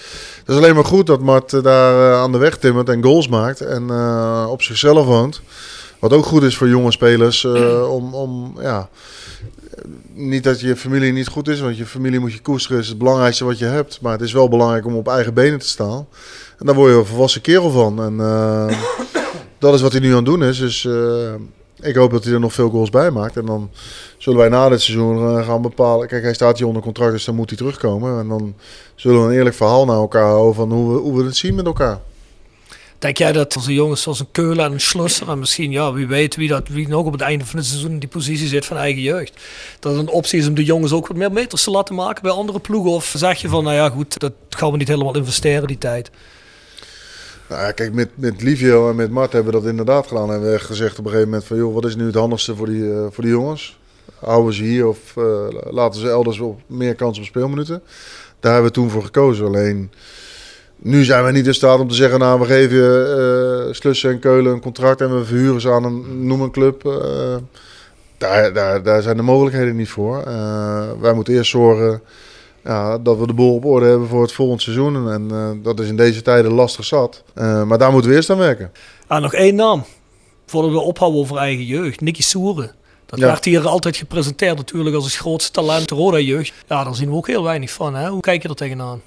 dat is alleen maar goed dat Mart daar aan de weg timmert en goals maakt. En op zichzelf woont. Wat ook goed is voor jonge spelers. om, om, ja, niet dat je familie niet goed is, want je familie moet je koesteren. is het belangrijkste wat je hebt. Maar het is wel belangrijk om op eigen benen te staan. En daar word je een volwassen kerel van. En eh, dat is wat hij nu aan het doen is. Dus eh, ik hoop dat hij er nog veel goals bij maakt. En dan zullen wij na dit seizoen eh, gaan bepalen. Kijk, hij staat hier onder contract, dus dan moet hij terugkomen. En dan zullen we een eerlijk verhaal naar elkaar houden van hoe we, hoe we het zien met elkaar. Denk jij dat onze jongens zoals een Keulen en een Schlusser en misschien, ja, wie weet wie, dat, wie nog op het einde van het seizoen in die positie zit van eigen jeugd. Dat het een optie is om de jongens ook wat meer meters te laten maken bij andere ploegen? Of zeg je van, nou ja goed, dat gaan we niet helemaal investeren die tijd? Nou ja, kijk, met, met Livio en met Mart hebben we dat inderdaad gedaan. En we hebben gezegd op een gegeven moment van, joh, wat is nu het handigste voor die, eh, voor die jongens? Houden ze hier of eh, laten ze elders op meer kans op speelminuten? Daar hebben we toen voor gekozen. Alleen, nu zijn we niet in staat om te zeggen, nou, we geven je eh, Slussen en Keulen een contract en we verhuren ze aan een, noem een club. Eh, daar, daar, daar zijn de mogelijkheden niet voor. Eh, wij moeten eerst zorgen ja, dat we de boel op orde hebben voor het volgende seizoen. En dat is in deze tijden lastig zat. Maar daar moeten we eerst aan werken. Ah, nog één naam. Voordat we ophouden over eigen jeugd. Nicky Soeren. Dat Ja. werd hier altijd gepresenteerd natuurlijk als het grootste talent Roda jeugd. Ja, daar zien we ook heel weinig van. Hè? Hoe kijk je er tegenaan?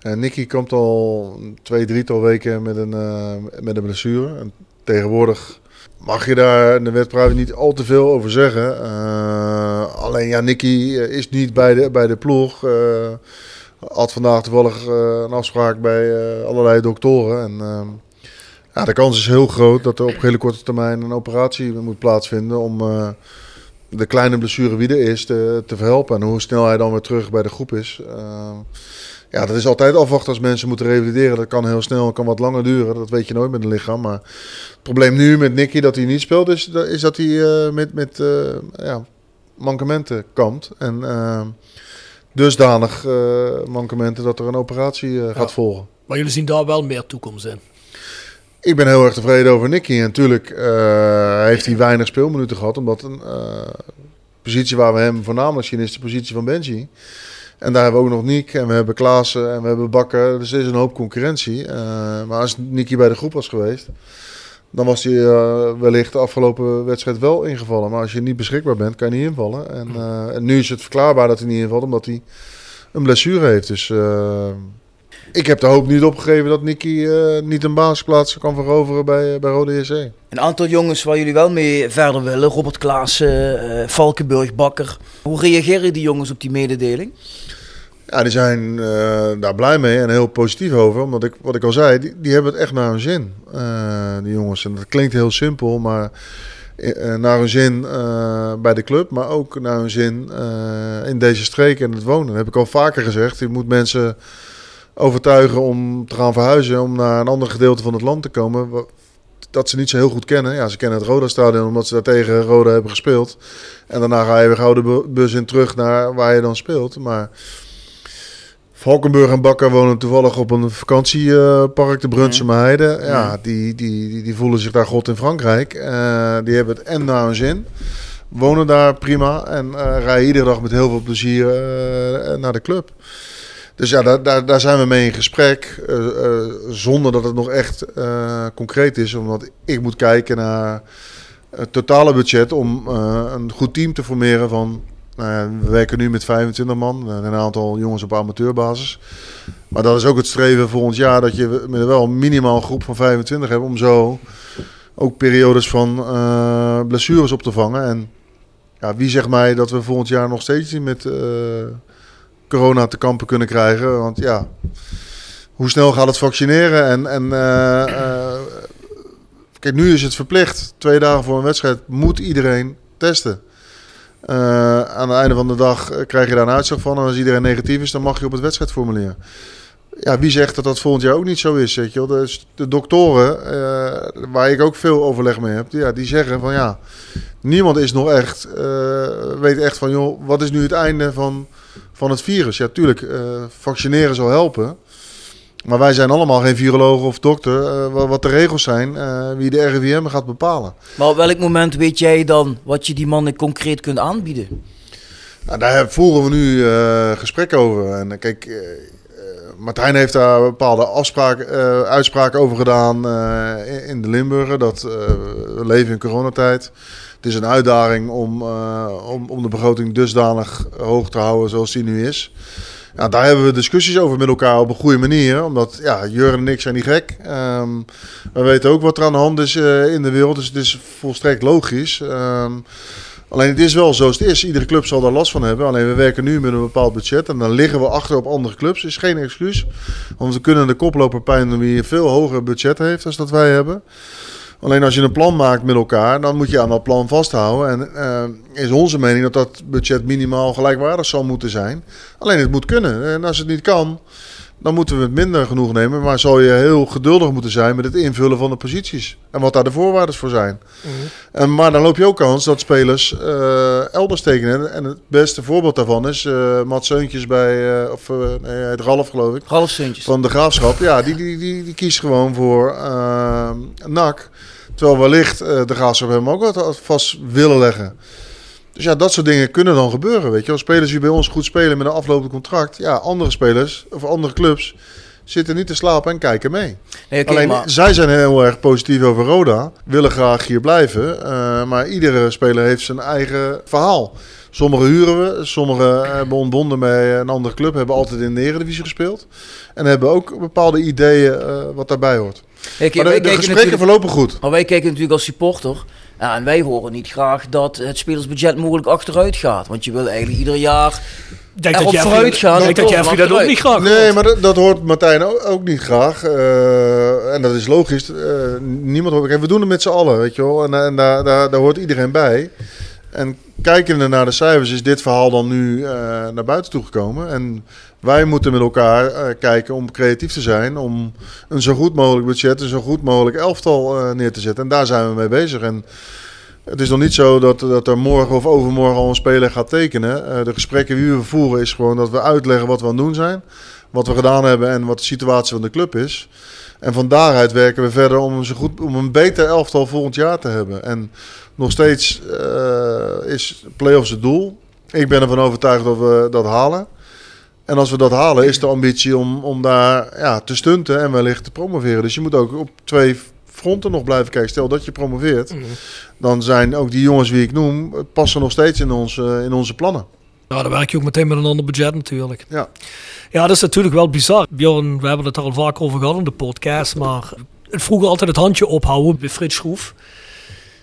En Nicky komt al twee, drietal weken met een, eh, met een blessure. En tegenwoordig mag je daar in de wet niet al te veel over zeggen. Uh, alleen ja, Nicky is niet bij de, bij de ploeg. Uh, had vandaag toevallig een afspraak bij allerlei doktoren. En ja, de kans is heel groot dat er op hele korte termijn een operatie moet plaatsvinden om de kleine blessure wie er is te, te verhelpen. En hoe snel hij dan weer terug bij de groep is. Ja, dat is altijd afwachten als mensen moeten revalideren. Dat kan heel snel, kan wat langer duren. Dat weet je nooit met een lichaam. Maar het probleem nu met Nicky dat hij niet speelt, is, is dat hij uh, met, met uh, ja, mankementen kampt. En uh, dusdanig mankementen dat er een operatie gaat volgen. Maar jullie zien daar wel meer toekomst in? Ik ben heel erg tevreden over Nicky. En natuurlijk heeft hij weinig speelminuten gehad, omdat een positie waar we hem voornamelijk zien is de positie van Benji. En daar hebben we ook nog Niek en we hebben Klaassen en we hebben Bakker. Dus er is een hoop concurrentie. Uh, maar als Nicky bij de groep was geweest, dan was hij uh, wellicht de afgelopen wedstrijd wel ingevallen. Maar als je niet beschikbaar bent, kan je niet invallen. En, uh, en nu is het verklaarbaar dat hij niet invalt, omdat hij een blessure heeft. Dus ik heb de hoop niet opgegeven dat Nicky niet een basisplaats kan veroveren bij, bij Rode JC. Een aantal jongens waar jullie wel mee verder willen, Robert Klaassen, Valkenburg, Bakker. Hoe reageren die jongens op die mededeling? Ja, die zijn uh, daar blij mee en heel positief over. Omdat ik, wat ik al zei, die, die hebben het echt naar hun zin, die jongens. En dat klinkt heel simpel, maar naar hun zin bij de club, maar ook naar hun zin in deze streek en het wonen. Dat heb ik al vaker gezegd. Je moet mensen overtuigen om te gaan verhuizen, om naar een ander gedeelte van het land te komen. Dat ze niet zo heel goed kennen. Ja, ze kennen het Roda-stadion omdat ze daar tegen Roda hebben gespeeld. En daarna ga je weer gauw de bus in terug naar waar je dan speelt. Maar Valkenburg en Bakker wonen toevallig op een vakantiepark, de Heide. Ja, die, die, die, die, voelen zich daar god in Frankrijk. Uh, die hebben het en naar hun zin. Wonen daar prima en uh, rijden iedere dag met heel veel plezier uh, naar de club. Dus ja, daar, daar, daar zijn we mee in gesprek. zonder dat het nog echt concreet is. Omdat ik moet kijken naar het totale budget om een goed team te formeren van nou we werken nu met 25 man, een aantal jongens op amateurbasis. Maar dat is ook het streven volgend jaar dat je met wel minimaal een groep van 25 hebt om zo ook periodes van blessures op te vangen. En ja, wie zegt mij dat we volgend jaar nog steeds met uh, corona te kampen kunnen krijgen? Want ja, hoe snel gaat het vaccineren? En, en uh, kijk, nu is het verplicht. Twee dagen voor een wedstrijd moet iedereen testen. Uh, aan het einde van de dag eh, krijg je daar een uitslag van. En als iedereen negatief is, dan mag je op het wedstrijdformulier. Ja, wie zegt dat dat volgend jaar ook niet zo is? Weet je wel? Dus de doktoren, waar ik ook veel overleg mee heb, ja, die zeggen van ja, niemand is nog echt, weet echt van joh, wat is nu het einde van, van het virus? Ja, tuurlijk, vaccineren zal helpen. Maar wij zijn allemaal geen viroloog of dokter. Uh, wat de regels zijn, uh, wie de RIVM gaat bepalen. Maar op welk moment weet jij dan wat je die mannen concreet kunt aanbieden? Nou, daar voeren we nu uh, gesprek over. En kijk, Martijn heeft daar bepaalde uitspraken over gedaan in de Limburger. Dat we leven in coronatijd. Het is een uitdaging om, om, om de begroting dusdanig hoog te houden zoals die nu is. Ja, daar hebben we discussies over met elkaar op een goede manier. Omdat ja, Jurgen en ik zijn niet gek. Um, we weten ook wat er aan de hand is uh, in de wereld. Dus het is volstrekt logisch. Um, alleen het is wel zoals het is. Iedere club zal daar last van hebben. Alleen we werken nu met een bepaald budget. En dan liggen we achter op andere clubs. is geen excuus. Want we kunnen de koploper pijn wie een veel hoger budget heeft dan dat wij hebben. Alleen als je een plan maakt met elkaar, dan moet je aan dat plan vasthouden. En uh, is onze mening dat dat budget minimaal gelijkwaardig zal moeten zijn. Alleen het moet kunnen. En als het niet kan, dan moeten we het minder genoeg nemen. Maar zal je heel geduldig moeten zijn met het invullen van de posities. En wat daar de voorwaarden voor zijn. Mm en, maar dan loop je ook kans dat spelers uh, elders tekenen. En het beste voorbeeld daarvan is uh, Mats Seuntjes bij, uh, of nee, het Ralf geloof ik. Ralf Seuntjes. Van de Graafschap. Ja, die, die, die, die kiest gewoon voor NAC. Terwijl wellicht de Graafschap hem ook wat vast willen leggen. Dus ja, dat soort dingen kunnen dan gebeuren, weet je. Als spelers die bij ons goed spelen met een aflopend contract... ja, andere spelers of andere clubs zitten niet te slapen en kijken mee. Nee, okay, Alleen, maar... zij zijn heel erg positief over Roda. Willen graag hier blijven. Uh, maar iedere speler heeft zijn eigen verhaal. Sommige huren we, sommige hebben ontbonden bij een andere club, hebben altijd in de Eredivisie gespeeld. En hebben ook bepaalde ideeën uh, wat daarbij hoort. Maar de, gesprekken natuurlijk- verlopen goed. Maar wij kijken natuurlijk als supporter. Ja, en wij horen niet graag dat het spelersbudget mogelijk achteruit gaat. Want je wil eigenlijk ieder jaar denk erop dat vooruit gaan. ik denk en dat Jeffrey dat ook niet graag Nee, hoort. maar dat, dat hoort Martijn ook, ook niet graag. Eh, en dat is logisch. Eh, niemand hoort. Kijk, we doen het met z'n allen, weet je wel. En, en daar, daar, daar hoort iedereen bij. En kijkende naar de cijfers is dit verhaal dan nu eh, naar buiten toegekomen. En wij moeten met elkaar eh, kijken om creatief te zijn. Om een zo goed mogelijk budget, een zo goed mogelijk elftal eh, neer te zetten. En daar zijn we mee bezig. En het is nog niet zo dat, dat er morgen of overmorgen al een speler gaat tekenen. Eh, de gesprekken die we voeren is gewoon dat we uitleggen wat we aan het doen zijn. Wat we gedaan hebben en wat de situatie van de club is. En van daaruit werken we verder om een, zo goed, om een beter elftal volgend jaar te hebben. En nog steeds is play-offs het doel. Ik ben ervan overtuigd dat we dat halen. En als we dat halen, is de ambitie om, om daar ja, te stunten en wellicht te promoveren. Dus je moet ook op twee fronten nog blijven kijken. Stel dat je promoveert, dan zijn ook die jongens wie ik noem, passen nog steeds in, ons, eh, in onze plannen. Ja, dan werk je ook meteen met een ander budget natuurlijk. Ja. Ja, dat is natuurlijk wel bizar. Bjorn, we hebben het er al vaak over gehad in de podcast, maar het vroeger altijd het handje ophouden bij Frits Schroef.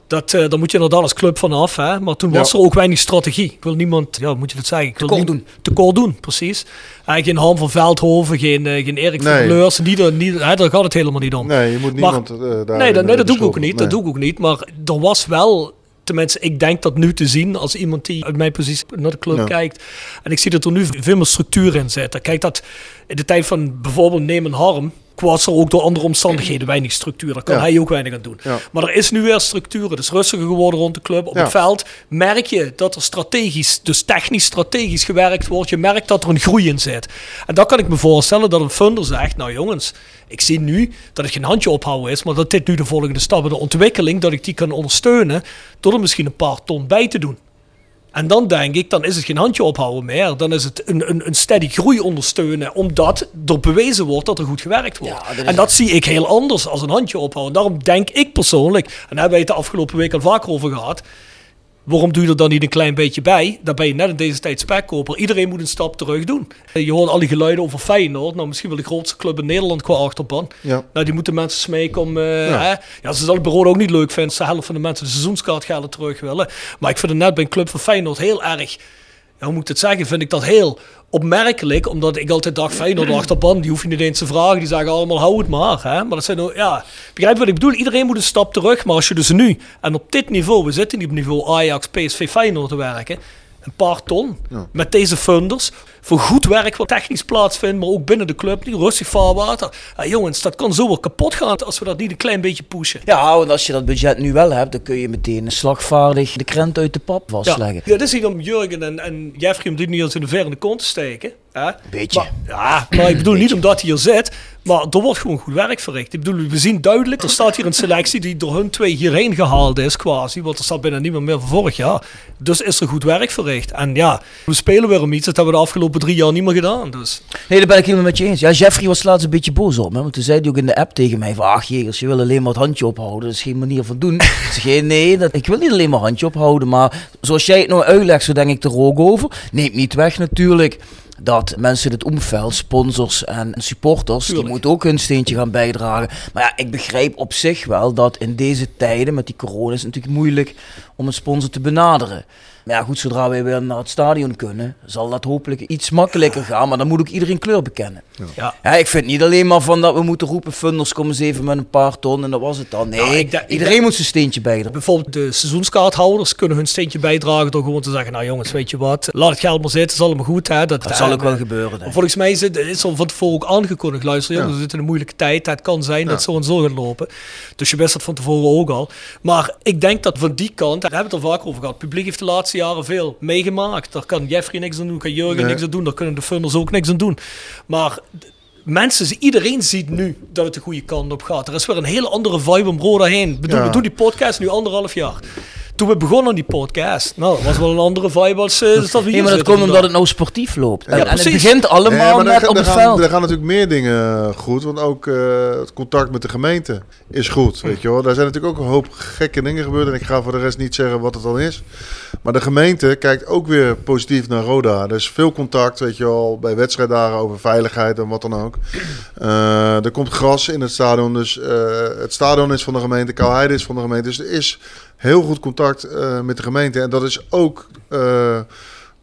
Dat, eh daar moet je inderdaad als club vanaf, hè? maar toen was Ja. er ook weinig strategie. Ik wil niemand, ja, moet je dat zeggen? Ik wil Tekort doen. Tekort doen, precies. Eigenlijk geen Han van Veldhoven, geen, eh, geen Erik Nee. van Leurs, niet, niet, hè, daar gaat het helemaal niet om. Nee, je moet Maar- niemand eh, daar Nee, dat, nee, dat doe ik ook niet. Dat doe ik ook niet. Maar er was wel, tenminste, ik denk dat nu te zien als iemand die uit mijn positie naar de club Ja. kijkt. En ik zie dat er nu veel meer structuur in zit. Kijk, dat in de tijd van bijvoorbeeld Nemen Harm. Was er ook door andere omstandigheden weinig structuur. Daar kan Ja. hij ook weinig aan doen. Ja. Maar er is nu weer structuur. Het is rustiger geworden rond de club. Op Ja. het veld merk je dat er strategisch, dus technisch strategisch gewerkt wordt. Je merkt dat er een groei in zit. En dan kan ik me voorstellen dat een funder zegt, nou jongens, ik zie nu dat het geen handje ophouden is, maar dat dit nu de volgende stap in de ontwikkeling, dat ik die kan ondersteunen door er misschien een paar ton bij te doen. En dan denk ik, dan is het geen handje ophouden meer. Dan is het een, een, een steady groei ondersteunen. Omdat er bewezen wordt dat er goed gewerkt wordt. Ja, dat is- en dat zie ik heel anders als een handje ophouden. Daarom denk ik persoonlijk, en daar hebben wij het de afgelopen week al vaker over gehad. Waarom doe je er dan niet een klein beetje bij? Dan ben je net in deze tijd spekkoper. Iedereen moet een stap terug doen. Je hoort al die geluiden over Feyenoord. Nou, misschien wel de grootste club in Nederland qua achterban. Ja. Nou, die moeten mensen smeken om... eh, Ja. Hè? ja, ze zal het bureau ook niet leuk vinden. De helft van de mensen de seizoenskaartgelden terug willen. Maar ik vind het net bij een club van Feyenoord heel erg... Ja, hoe moet ik het zeggen? Vind ik dat heel opmerkelijk. Omdat ik altijd dacht, Feyenoord achterban, die hoef je niet eens te vragen. Die zeggen allemaal, hou het maar. Hè? Maar dat zijn ook, ja... Begrijp je wat ik bedoel? Iedereen moet een stap terug. Maar als je dus nu, en op dit niveau, we zitten niet op niveau Ajax, PSV, Feyenoord te werken... Een paar ton met deze funders voor goed werk wat technisch plaatsvindt, maar ook binnen de club, niet rustig vaarwater. Ja, jongens, dat kan zo wel kapot gaan als we dat niet een klein beetje pushen. Ja, want als je dat budget nu wel hebt, dan kun je meteen slagvaardig de krent uit de pap vastleggen. Ja, dit is niet om Jurgen en, en Jeffrey om dit niet als in de ver in de kont te steken. Hè? Beetje. Maar, ja, maar ik bedoel niet omdat hij hier zit, maar er wordt gewoon goed werk verricht. Ik bedoel, we zien duidelijk, er staat hier een selectie die door hun twee hierheen gehaald is, quasi. Want er staat bijna niemand meer van vorig jaar. Dus is er goed werk verricht. En ja, we spelen weer om iets, dat hebben we de afgelopen drie jaar niet meer gedaan. Dus. Nee, daar ben ik helemaal met je eens. Ja, Jeffrey was laatst een beetje boos op me. Want toen zei hij ook in de app tegen mij van... Ach jegers, je wil alleen maar het handje ophouden. Dat is geen manier van doen. <laughs> ik zeg, nee, dat, ik wil niet alleen maar handje ophouden. Maar zoals jij het nou uitlegt, zo denk ik er ook over. Neemt niet weg natuurlijk dat mensen in het omveld, sponsors en supporters, Tuurlijk. die moeten ook hun steentje gaan bijdragen. Maar ja, ik begrijp op zich wel dat in deze tijden met die corona is het natuurlijk moeilijk om een sponsor te benaderen. Maar ja, goed, zodra wij weer naar het stadion kunnen, zal dat hopelijk iets makkelijker gaan. Maar dan moet ook iedereen kleur bekennen. Ja. Ja, ik vind niet alleen maar van dat we moeten roepen, funders kom eens even met een paar ton en dat was het dan. Nee, Nou, ik denk- ik iedereen denk- moet zijn steentje bijdragen. Bijvoorbeeld de seizoenskaarthouders kunnen hun steentje bijdragen door gewoon te zeggen, nou jongens, weet je wat, laat het geld maar zitten, is allemaal goed. Hè? Dat, Dat eh, zal ook wel gebeuren. denk. Volgens mij is het is al van tevoren ook aangekondigd. Luister, jongens, we zitten in een moeilijke tijd. Het kan zijn dat zo en zo gaat lopen. Dus je wist dat van tevoren ook al. Maar ik denk dat van die kant, daar hebben we het er vaak over gehad. Het publiek heeft de laatste jaren veel meegemaakt. Daar kan Jeffrey niks aan doen, kan Jurgen Nee. niks aan doen. Daar kunnen de funders ook niks aan doen. Maar mensen, iedereen ziet nu dat het de goede kant op gaat. Er is weer een hele andere vibe om Roda heen. Bedoel, Ja. we doen die podcast nu anderhalf jaar. Toen we begonnen die podcast, nou, was wel een andere vibe als eh, als dat we hier Nee, maar dat komt omdat het nou sportief loopt. Ja, en, en het begint Nee, allemaal er, op het gaan, veld. er gaan natuurlijk meer dingen goed. Want ook eh, het contact met de gemeente is goed. Weet je wel. Daar zijn natuurlijk ook een hoop gekke dingen gebeurd. En ik ga voor de rest niet zeggen wat het dan is. Maar de gemeente kijkt ook weer positief naar Roda. Er is veel contact, weet je wel, bij wedstrijddagen over veiligheid en wat dan ook. Eh, er komt gras in het stadion. Dus eh, het stadion is van de gemeente, Kouheide is van de gemeente. Dus er is heel goed contact eh, met de gemeente. En dat is ook eh,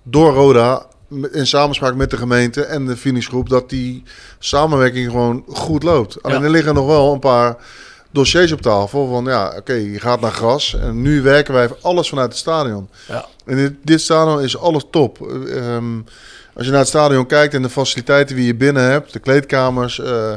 door Roda in samenspraak met de gemeente en de finishgroep dat die samenwerking gewoon goed loopt. Alleen Ja. er liggen nog wel een paar dossiers op tafel van ja, oké, je gaat naar gras en nu werken wij alles vanuit het stadion. Ja. En dit, dit stadion is alles top. Eh, ehm, als je naar het stadion kijkt en de faciliteiten die je binnen hebt, de kleedkamers. eh,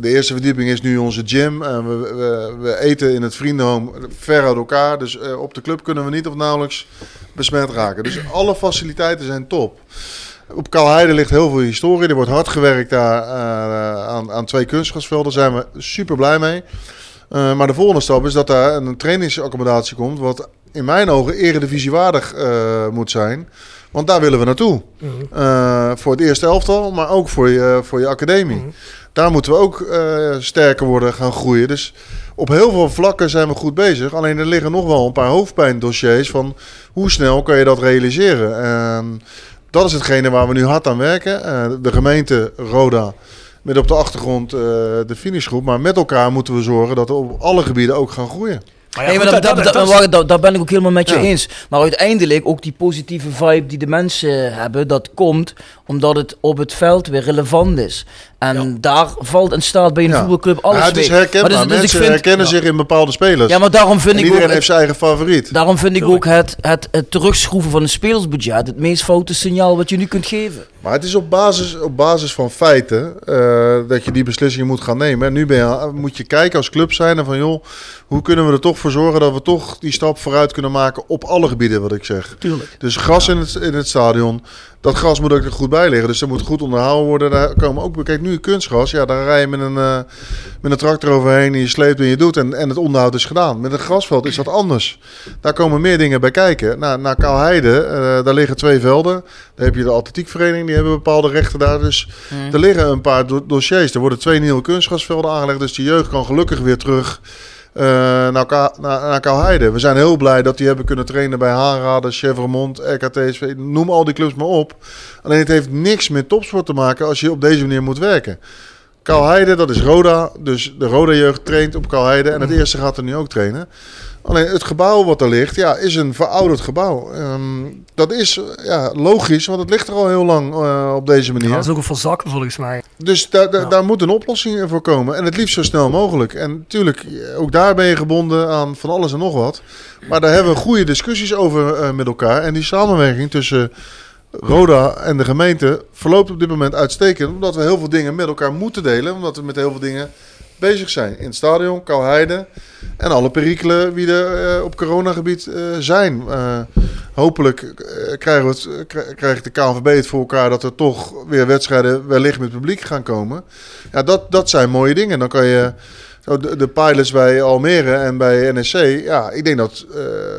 de eerste verdieping is nu onze gym. En we, we, we eten in het vriendenhome ver uit elkaar. Dus eh, op de club kunnen we niet of nauwelijks besmet raken. Dus alle faciliteiten zijn top. Op Kalheide ligt heel veel historie. Er wordt hard gewerkt daar eh, aan, aan twee kunstgrasvelden. Daar zijn we super blij mee. Eh, maar de volgende stap is dat daar een trainingsaccommodatie komt. Wat in mijn ogen eredivisiewaardig eh moet zijn. Want daar willen we naartoe. Eh, voor het eerste elftal, maar ook voor je, voor je academie. Daar moeten we ook eh, sterker worden, gaan groeien. Dus op heel veel vlakken zijn we goed bezig. Alleen er liggen nog wel een paar hoofdpijndossiers van hoe snel kan je dat realiseren. En dat is hetgene waar we nu hard aan werken. Eh, de gemeente Roda met op de achtergrond de finishgroep. Maar met elkaar moeten we zorgen dat we op alle gebieden ook gaan groeien. Maar ja, Nee, maar dat, dat, dat, dat ben ik ook helemaal met je Ja. eens. Maar uiteindelijk ook die positieve vibe die de mensen hebben, dat komt omdat het op het veld weer relevant is. En Ja. daar valt en staat bij een Ja. voetbalclub alles Ja, het is herkenbaar. Dus- dus Mensen vind- herkennen zich in bepaalde spelers. Ja, maar daarom vind en ik iedereen ook... heeft zijn eigen favoriet. Daarom vind ik ook het, het, het terugschroeven van een spelersbudget het meest foute signaal wat je nu kunt geven. Maar het is op basis, op basis van feiten eh, dat je die beslissingen moet gaan nemen. En nu ben je, moet je kijken als club zijn en van joh, hoe kunnen we er toch voor zorgen dat we toch die stap vooruit kunnen maken op alle gebieden wat ik zeg. Tuurlijk. Dus gras in het, in het stadion, dat gras moet ook er goed bij liggen. Dus dat moet goed onderhouden worden. Daar komen ook, kijk nu kunstgras, ja daar rij je met een, eh, met een tractor overheen en je sleept en je doet en, en het onderhoud is gedaan. Met een grasveld is dat anders. Daar komen meer dingen bij kijken. Nou, naar Kaalheide, eh, daar liggen twee velden. Daar heb je de atletiekvereniging, die hebben bepaalde rechten daar. Dus er liggen een paar do- dossiers. Er worden twee nieuwe kunstgrasvelden aangelegd, dus de jeugd kan gelukkig weer terug naar, Ka naar. We zijn heel blij dat die hebben kunnen trainen bij Haanraden, Chevrolet, RKTSV, noem al die clubs maar op. Alleen het heeft niks met topsport te maken als je op deze manier moet werken. Kaalheide, dat is Roda. Dus de Roda-jeugd traint op Kaalheide. En het eerste gaat er nu ook trainen. Alleen het gebouw wat er ligt, ja, is een verouderd gebouw. Ehm, dat is ja, logisch, want het ligt er al heel lang eh, op deze manier. Ja, dat is ook een verzakken volgens mij. Dus daar, Ja. daar moet een oplossing voor komen. En het liefst zo snel mogelijk. En natuurlijk, eh, ook daar ben je gebonden aan van alles en nog wat. Maar daar hebben we goede discussies over eh, met elkaar. En die samenwerking tussen Roda en de gemeente verloopt op dit moment uitstekend. Omdat we heel veel dingen met elkaar moeten delen. Omdat we met heel veel dingen bezig zijn. In het stadion, Kouheide en alle perikelen die er eh, op coronagebied eh, zijn. Eh, hopelijk krijgen we het, kri- krijgt de KNVB het voor elkaar dat er toch weer wedstrijden wellicht met publiek gaan komen. Ja, dat, dat zijn mooie dingen. Dan kan je zo de, de pilots bij Almere en bij NSC. Ja, ik denk dat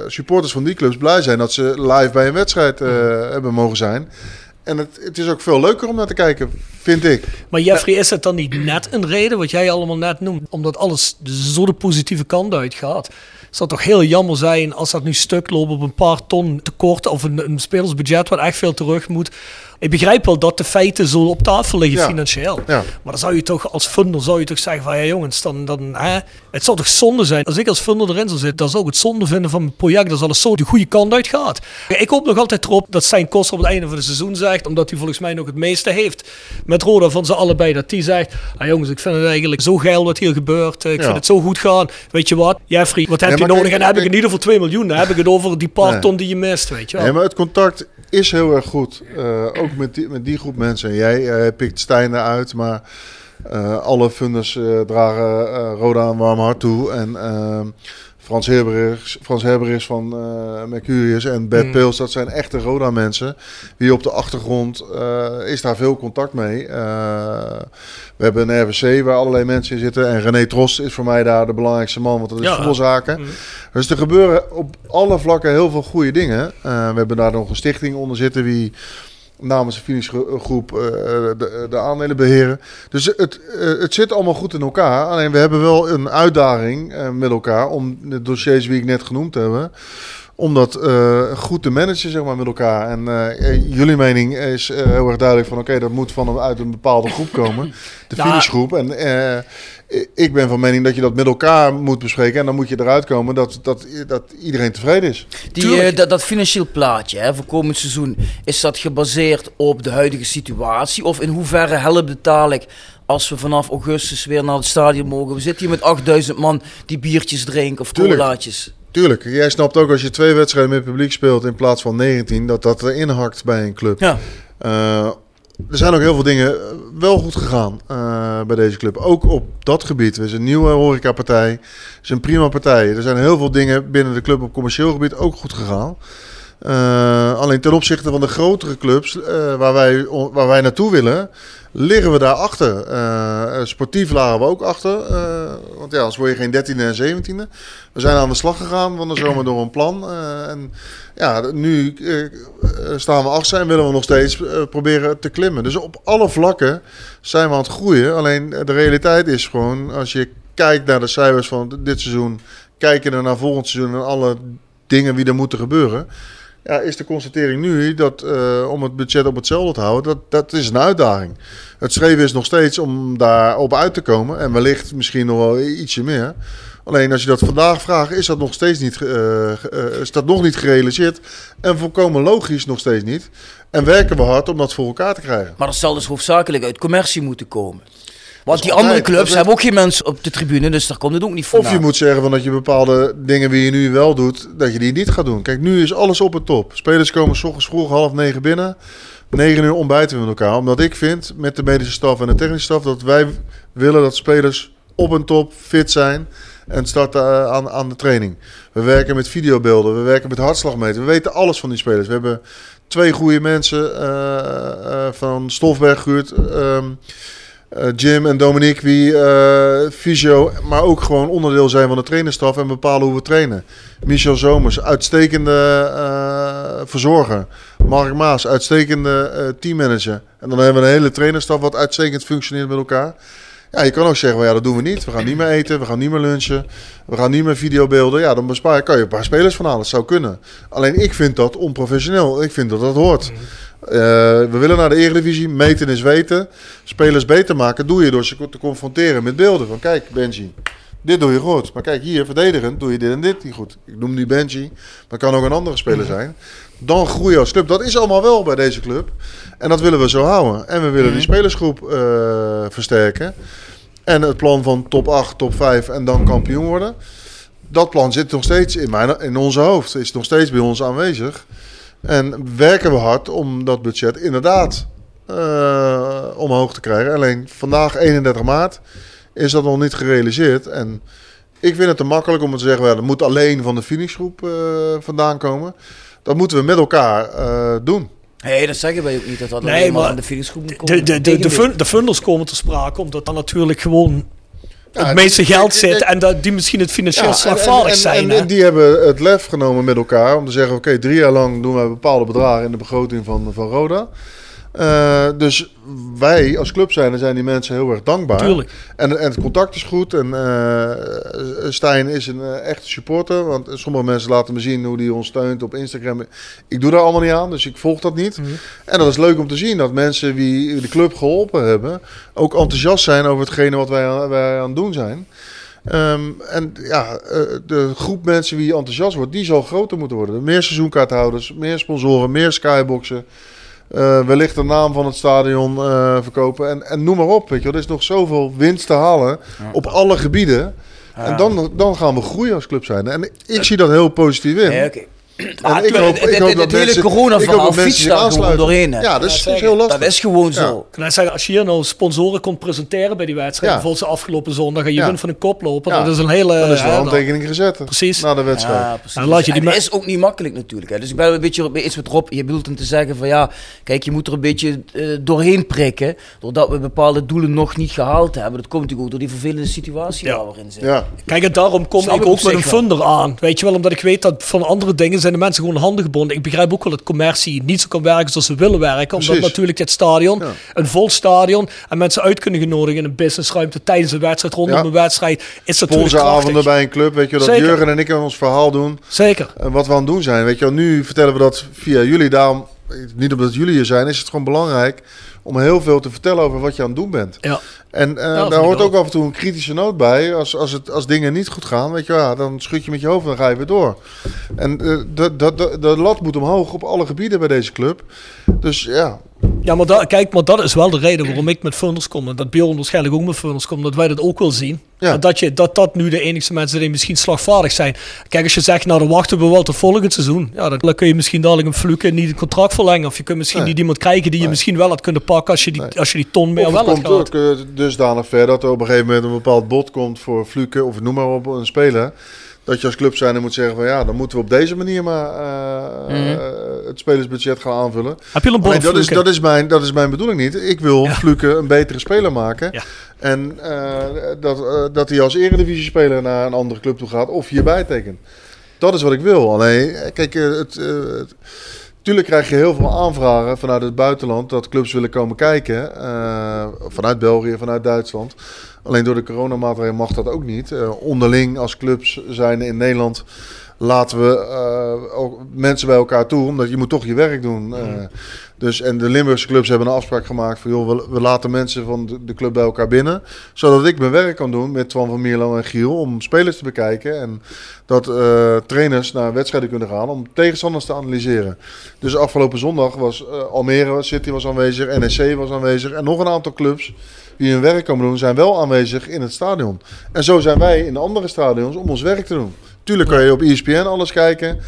supporters van die clubs blij zijn dat ze live bij een wedstrijd hebben mogen zijn. En het, het is ook veel leuker om naar te kijken, vind ik. Maar Jeffrey, is het dan niet net een reden, wat jij allemaal net noemt, omdat alles zo de positieve kant uitgaat? zou toch heel jammer zijn als dat nu stuk loopt op een paar ton tekort of een, een spelersbudget wat echt veel terug moet. Ik begrijp wel dat de feiten zo op tafel liggen Ja. financieel. Ja. Maar dan zou je toch als funder zou je toch zeggen van ja jongens, dan, dan hè, het zou toch zonde zijn. Als ik als funder erin zou zitten, dan zou ik het zonde vinden van mijn project dat alles zo de goede kant uit gaat. Ik hoop nog altijd erop dat zijn kost op het einde van het seizoen zegt, omdat hij volgens mij nog het meeste heeft met Roda van ze allebei, dat die zegt, ah jongens, ik vind het eigenlijk zo geil wat hier gebeurt. Ik Ja. vind het zo goed gaan. Weet je wat, Jeffrey, wat heb Nee, je nodig? en dan heb ik in ieder geval 2 miljoen. Dan heb ik het over die paar Nee. ton die je mist, weet je wel. Nee, maar het contact is heel erg goed. Eh, ook met die, met die groep mensen. Jij eh, pikt Stijn eruit, maar eh, alle funders eh, dragen Roda een warm hart toe. En ehm, Frans Herberis, Frans van eh, Mercurius en Bert Mm. Pils, dat zijn echte Roda-mensen. Wie op de achtergrond is daar veel contact mee. We hebben een RWC waar allerlei mensen in zitten. En René Trost is voor mij daar de belangrijkste man, want dat is Ja. voetbalzaken. Mm. Dus er gebeuren op alle vlakken heel veel goede dingen. We hebben daar nog een stichting onder zitten wie namens de finishgroep eh de, de aandelen beheren. Dus het, eh, het zit allemaal goed in elkaar. Alleen we hebben wel een uitdaging eh, met elkaar om de dossiers die ik net genoemd heb. Om dat eh, goed te managen zeg maar, met elkaar. En eh, eh, jullie mening is heel erg duidelijk van... oké, dat moet van uit een bepaalde groep komen. <laughs> De Nou, finishgroep. En eh, ik ben van mening dat je dat met elkaar moet bespreken. En dan moet je eruit komen dat, dat, dat iedereen tevreden is. Die, dat, dat financieel plaatje hè, voor komend seizoen, is dat gebaseerd op de huidige situatie? Of in hoeverre helpt het dadelijk als we vanaf augustus weer naar het stadion mogen? We zitten hier met 8000 man die biertjes drinken of Tuurlijk. colaatjes. Tuurlijk, jij snapt ook als je twee wedstrijden met publiek speelt in plaats van 19, dat dat erin hakt bij een club. Ja. Eh, er zijn ook heel veel dingen eh, wel goed gegaan eh, bij deze club. Ook op dat gebied. We zijn een nieuwe horecapartij. Het is een prima partij. Er zijn heel veel dingen binnen de club op commercieel gebied ook goed gegaan. Eh, alleen ten opzichte van de grotere clubs eh, waar, wij, waar wij naartoe willen, liggen we daar achter. Eh, sportief lagen we ook achter. want ja, als word je geen 13e en 17e. We zijn aan de slag gegaan van de zomer door een plan. en ja, nu staan we achter en willen we nog steeds proberen te klimmen. Dus op alle vlakken zijn we aan het groeien. Alleen de realiteit is gewoon, als je kijkt naar de cijfers van dit seizoen, kijk je dan naar volgend seizoen en alle dingen die er moeten gebeuren. Ja, is de constatering nu dat eh, om het budget op hetzelfde te houden, dat, dat is een uitdaging. Het streven is nog steeds om daarop uit te komen. En wellicht misschien nog wel ietsje meer. Alleen als je dat vandaag vraagt, is dat nog steeds niet, eh, eh, is dat nog niet gerealiseerd. En volkomen logisch nog steeds niet. En werken we hard om dat voor elkaar te krijgen. Maar dat zal dus hoofdzakelijk uit commercie moeten komen. Want die altijd- andere clubs hebben ook geen mensen op de tribune, dus daar komt het ook niet voor. Of je moet zeggen van dat je bepaalde dingen die je nu wel doet, dat je die niet gaat doen. Kijk, nu is alles op het top. Spelers komen s ochtends vroeg half negen binnen. Negen uur ontbijten we met elkaar. Omdat ik vind, met de medische staf en de technische staf, dat wij willen dat spelers op een top fit zijn. En starten eh, aan, aan de training. We werken met videobeelden, we werken met hartslagmeter. We weten alles van die spelers. We hebben twee goede mensen eh, eh, van Stofberg gehuurd. ehm, eh, Jim en Dominique, wie eh fysio, maar ook gewoon onderdeel zijn van de trainerstaf en bepalen hoe we trainen. Michel Zomers, uitstekende eh, verzorger. Mark Maas, uitstekende teammanager. En dan hebben we een hele trainerstaf wat uitstekend functioneert met elkaar. Ja, je kan ook zeggen, ja, dat doen we niet. We gaan niet meer eten, we gaan niet meer lunchen, we gaan niet meer videobeelden. Ja, dan bespaar kan je een paar spelers van halen. Dat zou kunnen. Alleen ik vind dat onprofessioneel. Ik vind dat dat hoort. Eh, we willen naar de Eredivisie. Meten is weten. Spelers beter maken doe je door ze te confronteren met beelden. Van kijk, Benji, dit doe je goed. Maar kijk, hier verdedigend doe je dit en dit niet goed. Ik noem nu Benji, maar kan ook een andere speler zijn. Dan groei je als club. Dat is allemaal wel bij deze club. En dat willen we zo houden. En we willen die spelersgroep eh, versterken. En het plan van top 8, top 5 en dan kampioen worden. Dat plan zit nog steeds in, mijn, in onze hoofd. Is nog steeds bij ons aanwezig. En werken we hard om dat budget inderdaad eh, omhoog te krijgen. Alleen vandaag, 31 maart, is dat nog niet gerealiseerd. En ik vind het te makkelijk om te zeggen, well, dat moet alleen van de finishgroep eh, vandaan komen. Dat moeten we met elkaar eh, doen. Nee, dat zeggen wij ook niet, dat dat Nee, alleen maar aan de Felixgroep moet komen. De, de, de, de, Integendeel. fun- de funders komen te sprake, omdat dan natuurlijk gewoon Ja, het meeste geld zit en dat die misschien het financieel Ja, slagvaardig en, en, zijn. En, en die hebben het lef genomen met elkaar om te zeggen: oké, drie jaar lang doen wij bepaalde bedragen in de begroting van, van Roda. Eh, dus wij als club zijn, zijn die mensen heel erg dankbaar. Tuurlijk. En, en het contact is goed. En eh, Stijn is een eh, echte supporter. Want sommige mensen laten me zien hoe hij ons steunt op Instagram. Ik doe daar allemaal niet aan, dus ik volg dat niet. Mhm. En dat is leuk om te zien dat mensen die de club geholpen hebben... ook enthousiast zijn over hetgene wat wij aan, wij aan het doen zijn. Ehm, en ja, de groep mensen die enthousiast wordt, die zal groter moeten worden. Meer seizoenkaarthouders, meer sponsoren, meer skyboxen. Eh, wellicht de naam van het stadion eh, verkopen. En, en noem maar op. Weet je, wel. er is nog zoveel winst te halen op alle gebieden. En dan, dan gaan we groeien als club zijn. En ik zie dat heel positief in. Ah, ik hoop, het- ik hoop het- dat het hele corona-verhaal dat fietst daar gewoon doorheen. Ja, dat is, heel lastig. Dat is gewoon Ja. zo. Kan zeggen, als je hier nou sponsoren komt presenteren bij die wedstrijd, Ja. bijvoorbeeld de afgelopen zondag, en je Ja. wint van een koploper, Ja. dat is een hele... Dan is hè, een handtekening gezet. Precies. Na de wedstrijd. Ja, precies. En laat je die En dat is ook niet makkelijk natuurlijk. Hè. Dus ik ben een beetje eens met Rob. Je bedoelt hem te zeggen van ja, kijk, je moet er een beetje eh, doorheen prikken. Doordat we bepaalde doelen nog niet gehaald hebben. Dat komt natuurlijk ook door die vervelende situatie Ja. waar we in zitten. Ja. Kijk, en daarom kom ik ook met een wel. funder aan. Weet je wel, omdat ik weet dat van andere dingen zijn de mensen gewoon handen gebonden. Ik begrijp ook wel dat commercie niet zo kan werken zoals ze willen werken. Omdat Precies. natuurlijk dit stadion, Ja. een vol stadion, en mensen uit kunnen gaan nodigen in een businessruimte tijdens een wedstrijd, rondom Ja. een wedstrijd, is natuurlijk Sponsoravonden krachtig. bij een club, weet je, dat Zeker. Jurgen en ik ons verhaal doen. Zeker. En wat we aan het doen zijn, weet je. Nu vertellen we dat via jullie. Daarom, niet omdat jullie hier zijn, is het gewoon belangrijk om heel veel te vertellen over wat je aan het doen bent. Ja. En eh, daar hoort ook. af en toe een kritische noot bij. Als, als, het, als dingen niet goed gaan, weet je ja, dan schud je met je hoofd en dan ga je weer door. En eh, de, de, de, de lat moet omhoog op alle gebieden bij deze club. Dus ja, Ja, maar kijk, maar dat is wel de reden waarom ik met funders kom. En dat Bjorn waarschijnlijk ook met funders komt. Dat wij dat ook wel zien. Ja. Dat, je, dat dat nu de enige mensen zijn die misschien slagvaardig zijn. Kijk, als je zegt, nou dan wachten we wel tot volgend seizoen. Ja, dan, kun je misschien dadelijk een fluke niet het contract verlengen. Of je kunt misschien Nee. niet iemand krijgen die je misschien wel had kunnen pakken als je die, Nee. als je die ton meer wel het had komt gehad. ook eh, dusdanig ver dat er op een gegeven moment een bepaald bod komt voor Fluke of noem maar op een speler. Dat je als club zijn moet zeggen van ja, dan moeten we op deze manier maar eh, Mhm. eh, het spelersbudget gaan aanvullen. Heb je een dat, is, dat, is mijn, dat is mijn bedoeling niet. Ik wil Ja. Fluke een betere speler maken. Ja. En eh, dat, dat hij als eredivisie-speler naar een andere club toe gaat of hierbij tekent. Dat is wat ik wil. Alleen, kijk, het, het- tuurlijk krijg je heel veel aanvragen vanuit het buitenland dat clubs willen komen kijken. eh, vanuit België, vanuit Duitsland. Alleen door de coronamaatregelen mag dat ook niet. Eh, onderling als clubs zijn in Nederland laten we eh, ook mensen bij elkaar toe, omdat je moet toch je werk doen. eh. dus, en de Limburgse clubs hebben een afspraak gemaakt van, joh, we, we laten mensen van de, de club bij elkaar binnen, zodat ik mijn werk kan doen met Twan van Mierlo en Giel om spelers te bekijken en dat eh, trainers naar wedstrijden kunnen gaan om tegenstanders te analyseren. Dus afgelopen zondag was Almere City was aanwezig, NEC was aanwezig en nog een aantal clubs die hun werk komen doen, zijn wel aanwezig in het stadion. En zo zijn wij in de andere stadions om ons werk te doen. Tuurlijk kan je op ESPN alles kijken.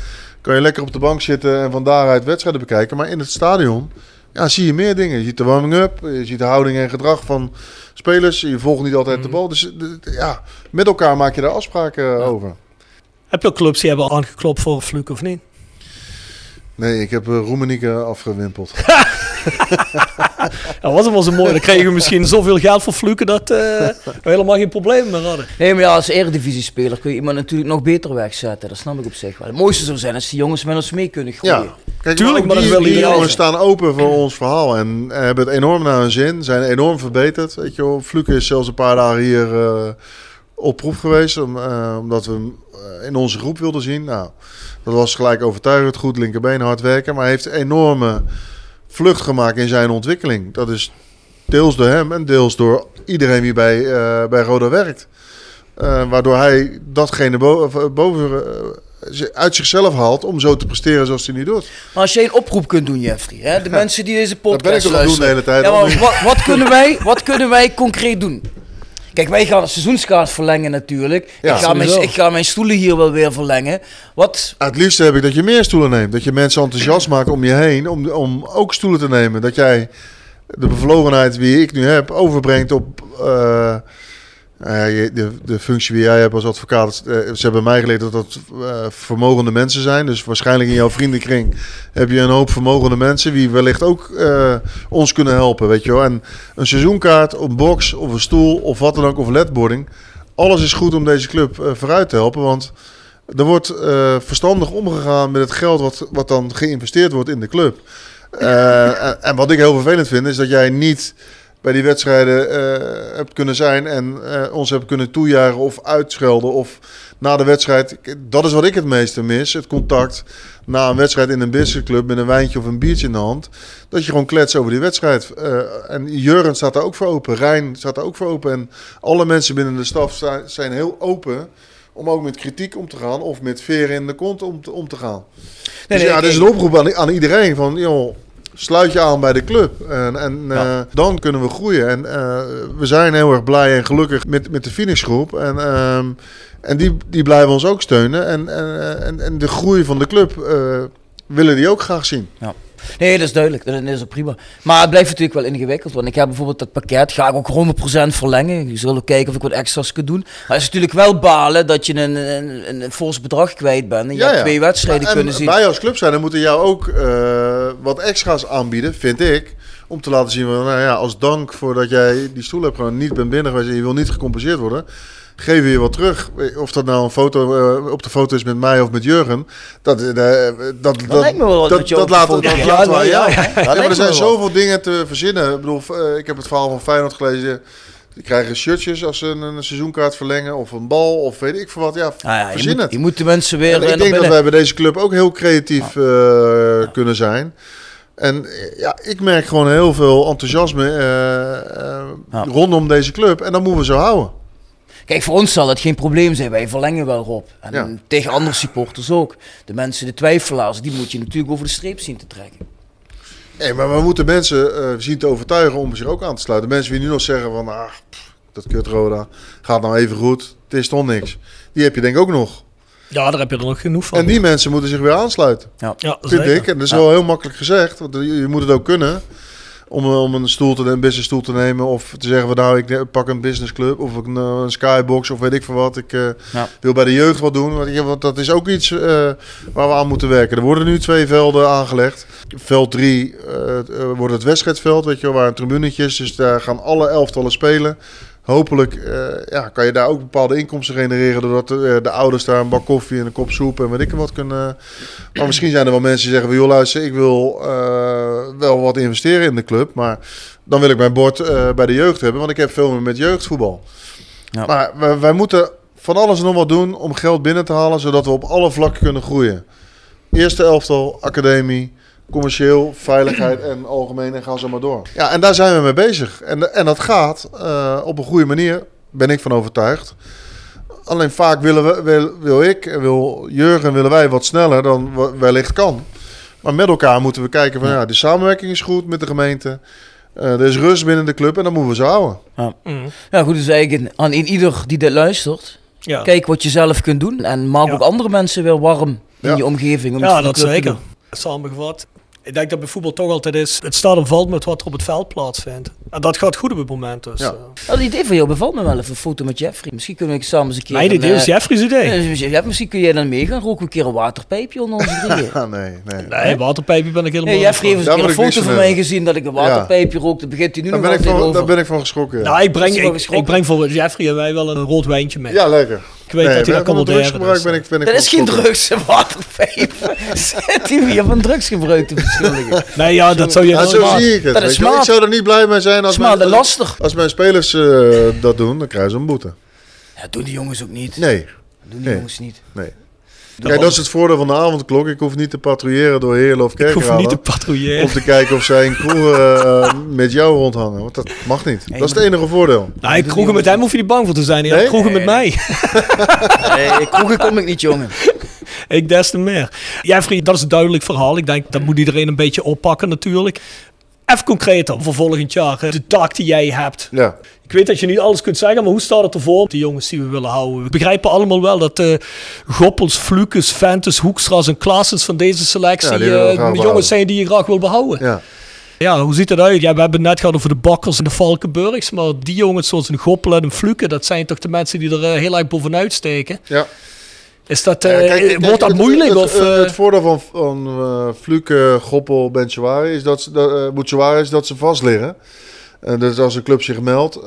Kan je lekker op de bank zitten en van daaruit wedstrijden bekijken. Maar in het stadion ja, zie je meer dingen. Je ziet de warming-up, je ziet de houding en gedrag van spelers. Je volgt niet altijd de bal. Dus eh, ja, met elkaar maak je daar afspraken eh, over. Heb je ook clubs die hebben aangeklopt voor Fluke of niet? Nee, ik heb uh, Roemenieke afgewimpeld. <laughs> <laughs> Ja, was hem wel zo mooi. Dan kregen we misschien zoveel geld voor Fluke dat eh, we helemaal geen probleem meer hadden. Nee, maar ja, als eredivisie-speler kun je iemand natuurlijk nog beter wegzetten. Dat snap ik op zich wel. Het mooiste zou zijn als die jongens met ons mee kunnen groeien. Ja, Kijk, Tuurlijk, maar, dat die, wil die jongens staan open voor ons verhaal en hebben het enorm naar hun zin. Zijn enorm verbeterd. Weet je wel. Fluke is zelfs een paar dagen hier eh, op proef geweest, om, eh, omdat we hem eh, in onze groep wilden zien. Nou, dat was gelijk overtuigend, goed linkerbeen, hard werken, maar hij heeft enorme vlucht gemaakt in zijn ontwikkeling. Dat is deels door hem en deels door iedereen die bij, eh, bij Roda werkt. Eh, waardoor hij datgene bo- boven, eh, uit zichzelf haalt om zo te presteren zoals hij nu doet. Maar als jij een oproep kunt doen, Jeffrey, hè, de mensen die deze Dat ben ik podcast toch aan het doen de hele tijd. Ja, maar wat, wat, kunnen wij, wat kunnen wij concreet doen? Kijk, wij gaan het seizoenskaart verlengen natuurlijk. Ja, ik, ga mijn, ik ga mijn stoelen hier wel weer verlengen. Wat, Het liefste heb ik dat je meer stoelen neemt. Dat je mensen enthousiast maakt om je heen. Om, om ook stoelen te nemen. Dat jij de bevlogenheid die ik nu heb overbrengt op eh, eh, de, de functie die jij hebt als advocaat. Eh, ze hebben mij geleerd dat dat eh, vermogende mensen zijn. Dus waarschijnlijk in jouw vriendenkring heb je een hoop vermogende mensen. Die wellicht ook ons kunnen helpen. Weet je wel. En een seizoenkaart, een box of een stoel of wat dan ook. Of ledboarding. Alles is goed om deze club vooruit te helpen. Want er wordt verstandig omgegaan met het geld wat, wat dan geïnvesteerd wordt in de club. En wat ik heel vervelend vind, is dat jij niet bij die wedstrijden eh, hebt kunnen zijn en eh, ons hebt kunnen toejuichen of uitschelden of na de wedstrijd. Dat is wat ik het meeste mis, het contact na een wedstrijd in een businessclub met een wijntje of een biertje in de hand. Dat je gewoon klets over die wedstrijd. Eh, en Jurgen staat daar ook voor open, Rijn staat daar ook voor open en alle mensen binnen de staf zijn, heel open om ook met kritiek om te gaan of met veren in de kont om te, om te gaan. Nee, dus nee, ja, dat is een oproep aan, aan iedereen van, joh, sluit je aan bij de club. En, en eh, dan kunnen we groeien. En eh, we zijn heel erg blij en gelukkig met, met de Phoenixgroep. En, ehm, en die, die blijven ons ook steunen. En, en, en, en de groei van de club eh, willen die ook graag zien. Ja. Nee, dat is duidelijk. Dat is ook prima. Maar het blijft natuurlijk wel ingewikkeld. Want ik heb bijvoorbeeld dat pakket, ga ik ook 100% verlengen. Je zullen kijken of ik wat extra's kan doen. Maar het is natuurlijk wel balen dat je een, een, een fors bedrag kwijt bent. En je hebt twee wedstrijden Maar- kunnen en zien. Wij als club zijn, dan moeten jou ook eh, wat extra's aanbieden, vind ik. Om te laten zien, van, nou ja, als dank voor dat jij die stoel hebt gewoon niet bent binnen geweest en je wil niet gecompenseerd worden. Geven we je wat terug. Of dat nou een foto eh, op de foto is met mij of met Jurgen. Dat, eh, dat, dat, lijkt me wel wat dat, dat dat Ja, laten ja, wij ja, Dat maar er zijn zoveel dingen te verzinnen. Ik bedoel, eh, ik heb het verhaal van Feyenoord gelezen. Die krijgen shirtjes als ze een, een seizoenkaart verlengen. Of een bal. Of weet ik veel wat. Ja, Ah ja, je, moet, het. je moet de mensen weer En ik denk dat wij bij deze club ook heel creatief kunnen zijn. En ja, ik merk gewoon heel veel enthousiasme rondom deze club. En dat moeten we zo houden. Kijk, voor ons zal het geen probleem zijn. Wij verlengen wel Rob. En Ja. tegen andere supporters ook. De mensen, de twijfelaars, die moet je natuurlijk over de streep zien te trekken. Nee, maar we moeten mensen eh, zien te overtuigen om zich ook aan te sluiten. Mensen die nu nog zeggen van, ah, pff, dat kut Roda, gaat nou even goed. Het is toch niks. Die heb je denk ik ook nog. Ja, daar heb je er nog genoeg van. En die mensen moeten zich weer aansluiten. Ja, ja Vind zeker. ik. En dat is Ja. wel heel makkelijk gezegd. Want je, je moet het ook kunnen. Om, om een stoel te, een business stoel te nemen. Of te zeggen van nou, ik pak een business club. Of een, eh, een skybox. Of weet ik veel wat. Ik eh, Ja. wil bij de jeugd wat doen. Want dat is ook iets eh, waar we aan moeten werken. Er worden nu twee velden aangelegd. Veld 3 wordt het wedstrijdveld. Weet je wel, waar een tribunetje is. Dus daar gaan alle elftallen spelen. Hopelijk eh, ja, kan je daar ook bepaalde inkomsten genereren. Doordat de, eh, de ouders daar een bak koffie en een kop soep en weet ik wat kunnen. Maar misschien zijn er wel mensen die zeggen: van, joh, luister, ik wil eh, wel wat investeren in de club. Maar dan wil ik mijn bord bij de jeugd hebben. Want ik heb veel meer met jeugdvoetbal. Ja. Maar wij, wij moeten van alles en nog wat doen om geld binnen te halen. Zodat we op alle vlakken kunnen groeien. Eerste elftal, academie. Commercieel, veiligheid en algemeen en gaan zo maar door. Ja, en daar zijn we mee bezig. En, en dat gaat eh, op een goede manier, ben ik van overtuigd. Alleen vaak willen we, wil, wil ik en wil Jurgen willen wij wat sneller dan we- wellicht kan. Maar met elkaar moeten we kijken van ja, de samenwerking is goed met de gemeente. Eh, er is rust binnen de club en dat moeten we zo houden. Ja. Mm. Ja, goed, dus eigenlijk aan in ieder die dit luistert. Ja. Kijk wat je zelf kunt doen. En maak Ja. ook andere mensen weer warm in Ja. je omgeving. Om Ja, dat zeker. Samengevat. Ik denk dat bij voetbal toch altijd is, het staat en valt met wat er op het veld plaatsvindt. En dat gaat goed op het moment dus. Ja. eh. Nou, het idee van jou bevalt me wel even, een foto met Jeffrey. Misschien kunnen we samen eens een keer... Mijn een, idee is eh, Jeffrey's idee. ja, misschien kun jij dan meegaan, roken we een keer een waterpijpje onder onze drieën. Ah, <laughs> nee, nee. Nee, waterpijpje ben ik helemaal Hey, Jeffrey heeft een een foto van mij gezien dat ik een waterpijpje rookte. Dan begint hij nu Daar nog ben, ik van, over. daar ben ik van geschrokken. ja. Nou, ik breng, ik, geschrokken? ik breng voor Jeffrey en wij wel een rood wijntje mee. Ja, lekker. Ik weet dat hij dat waarderen. drugsgebruik ben ik, ben ik Dat van is geen drugs, een waterpijp. <laughs> Zet hij weer van drugsgebruik te beschuldigen. Nee, ja, dat zou je Ja, zo zie ik het. Dat is. Ik zou er niet blij mee zijn als, Smaad mijn, lastig. als mijn spelers eh, dat doen. Dan krijgen ze een boete. Ja, doen die jongens ook niet. Nee, Doen die Nee. jongens niet. nee. Kijk, dat is het voordeel van de avondklok. Ik hoef niet te patrouilleren door Heerlen of Ik hoef niet te patrouilleren. Om te kijken of zij in kroegen eh, met jou rondhangen. Want dat mag niet. dat is het enige voordeel. Nou, ik kroegen met hem hoef je niet bang voor te zijn. Ja, Nee? kroegen met mij. <laughs> Nee, kroegen kom ik niet, jongen. <laughs> ik des te meer. Jeffrey, dat is een duidelijk verhaal. Ik denk, dat moet iedereen een beetje oppakken natuurlijk. Even concreter voor volgend jaar. De taak die jij hebt. Ja. Ik weet dat je niet alles kunt zeggen, maar hoe staat het ervoor? Die jongens die we willen houden. We begrijpen allemaal wel dat eh Goppels, Flukes, Ventes, Hoekstra's en Klaasens van deze selectie Ja, eh, jongens zijn die je graag wil behouden. ja. Ja, hoe ziet het uit? Ja, we hebben het net gehad over de Bakkers en de Valkenburgs, maar die jongens zoals een Goppel en een Fluke, dat zijn toch de mensen die er eh, heel erg bovenuit steken. ja. Is dat, Ja, eh, kijk, kijk, wordt dat het- moeilijk? Het, of, het, eh, het voordeel van, van eh Fluke, Goppel, Benchouari is dat ze, dat, Bouchouari is dat ze vast liggen. En dus als een club zich meldt,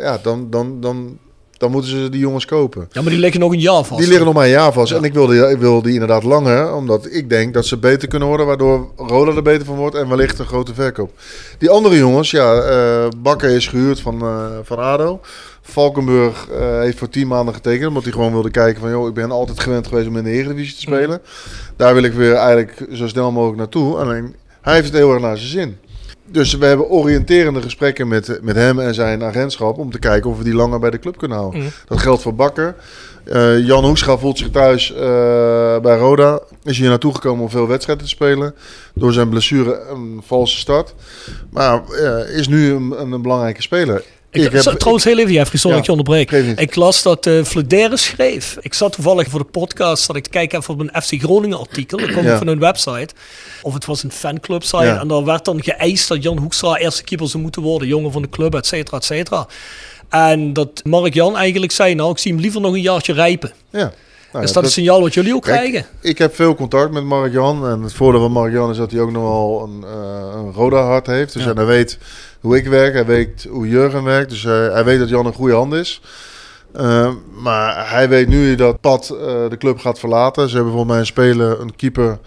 ja, dan, dan, dan, dan moeten ze die jongens kopen. ja, maar die liggen nog een jaar vast. Die liggen nog maar een jaar vast. En ik wil, die, ik wil die inderdaad langer, omdat ik denk dat ze beter kunnen worden, waardoor Roda er beter van wordt en wellicht een grote verkoop. Die andere jongens, ja, Bakker is gehuurd van, van ADO. Valkenburg eh, heeft voor 10 maanden getekend, omdat hij gewoon wilde kijken van, joh, ik ben altijd gewend geweest om in de Eredivisie te spelen. Daar wil ik weer eigenlijk zo snel mogelijk naartoe. Alleen, hij heeft het heel erg naar zijn zin. Dus we hebben oriënterende gesprekken met, met hem en zijn agentschap om te kijken of we die langer bij de club kunnen houden. Mm. Dat geldt voor Bakker. Eh, Jan Hoekstra voelt zich thuis eh, bij Roda. Is hier naartoe gekomen om veel wedstrijden te spelen. Door zijn blessure een valse start. Maar is nu een, een belangrijke speler. Ik, zo- trouwens, heel even, Jeffrey, sorry Ja, dat je onderbreek. Ik las dat Flederis schreef. Ik zat toevallig voor de podcast, dat ik te kijken even op een FC Groningen artikel. Dat kwam Ja. van hun website. Of het was een fanclub site. Ja. En daar werd dan geëist dat Jan Hoekstra eerste keeper zou moeten worden. Jongen van de club, et cetera, et cetera. En dat Mark Jan eigenlijk zei, nou, ik zie hem liever nog een jaartje rijpen. Ja. Nou, is ja, dat een signaal wat jullie ook Kijk, krijgen? Ik heb veel contact met Mark Jan. En het voordeel van Mark Jan is dat hij ook nog wel een, eh, een Roda hart heeft. Dus Ja. hij weet hoe ik werk. Hij weet hoe Jurgen werkt. Dus hij, hij weet dat Jan een goede hand is. Eh, maar hij weet nu dat Pat eh, de club gaat verlaten. Ze hebben volgens mij een speler, een keeper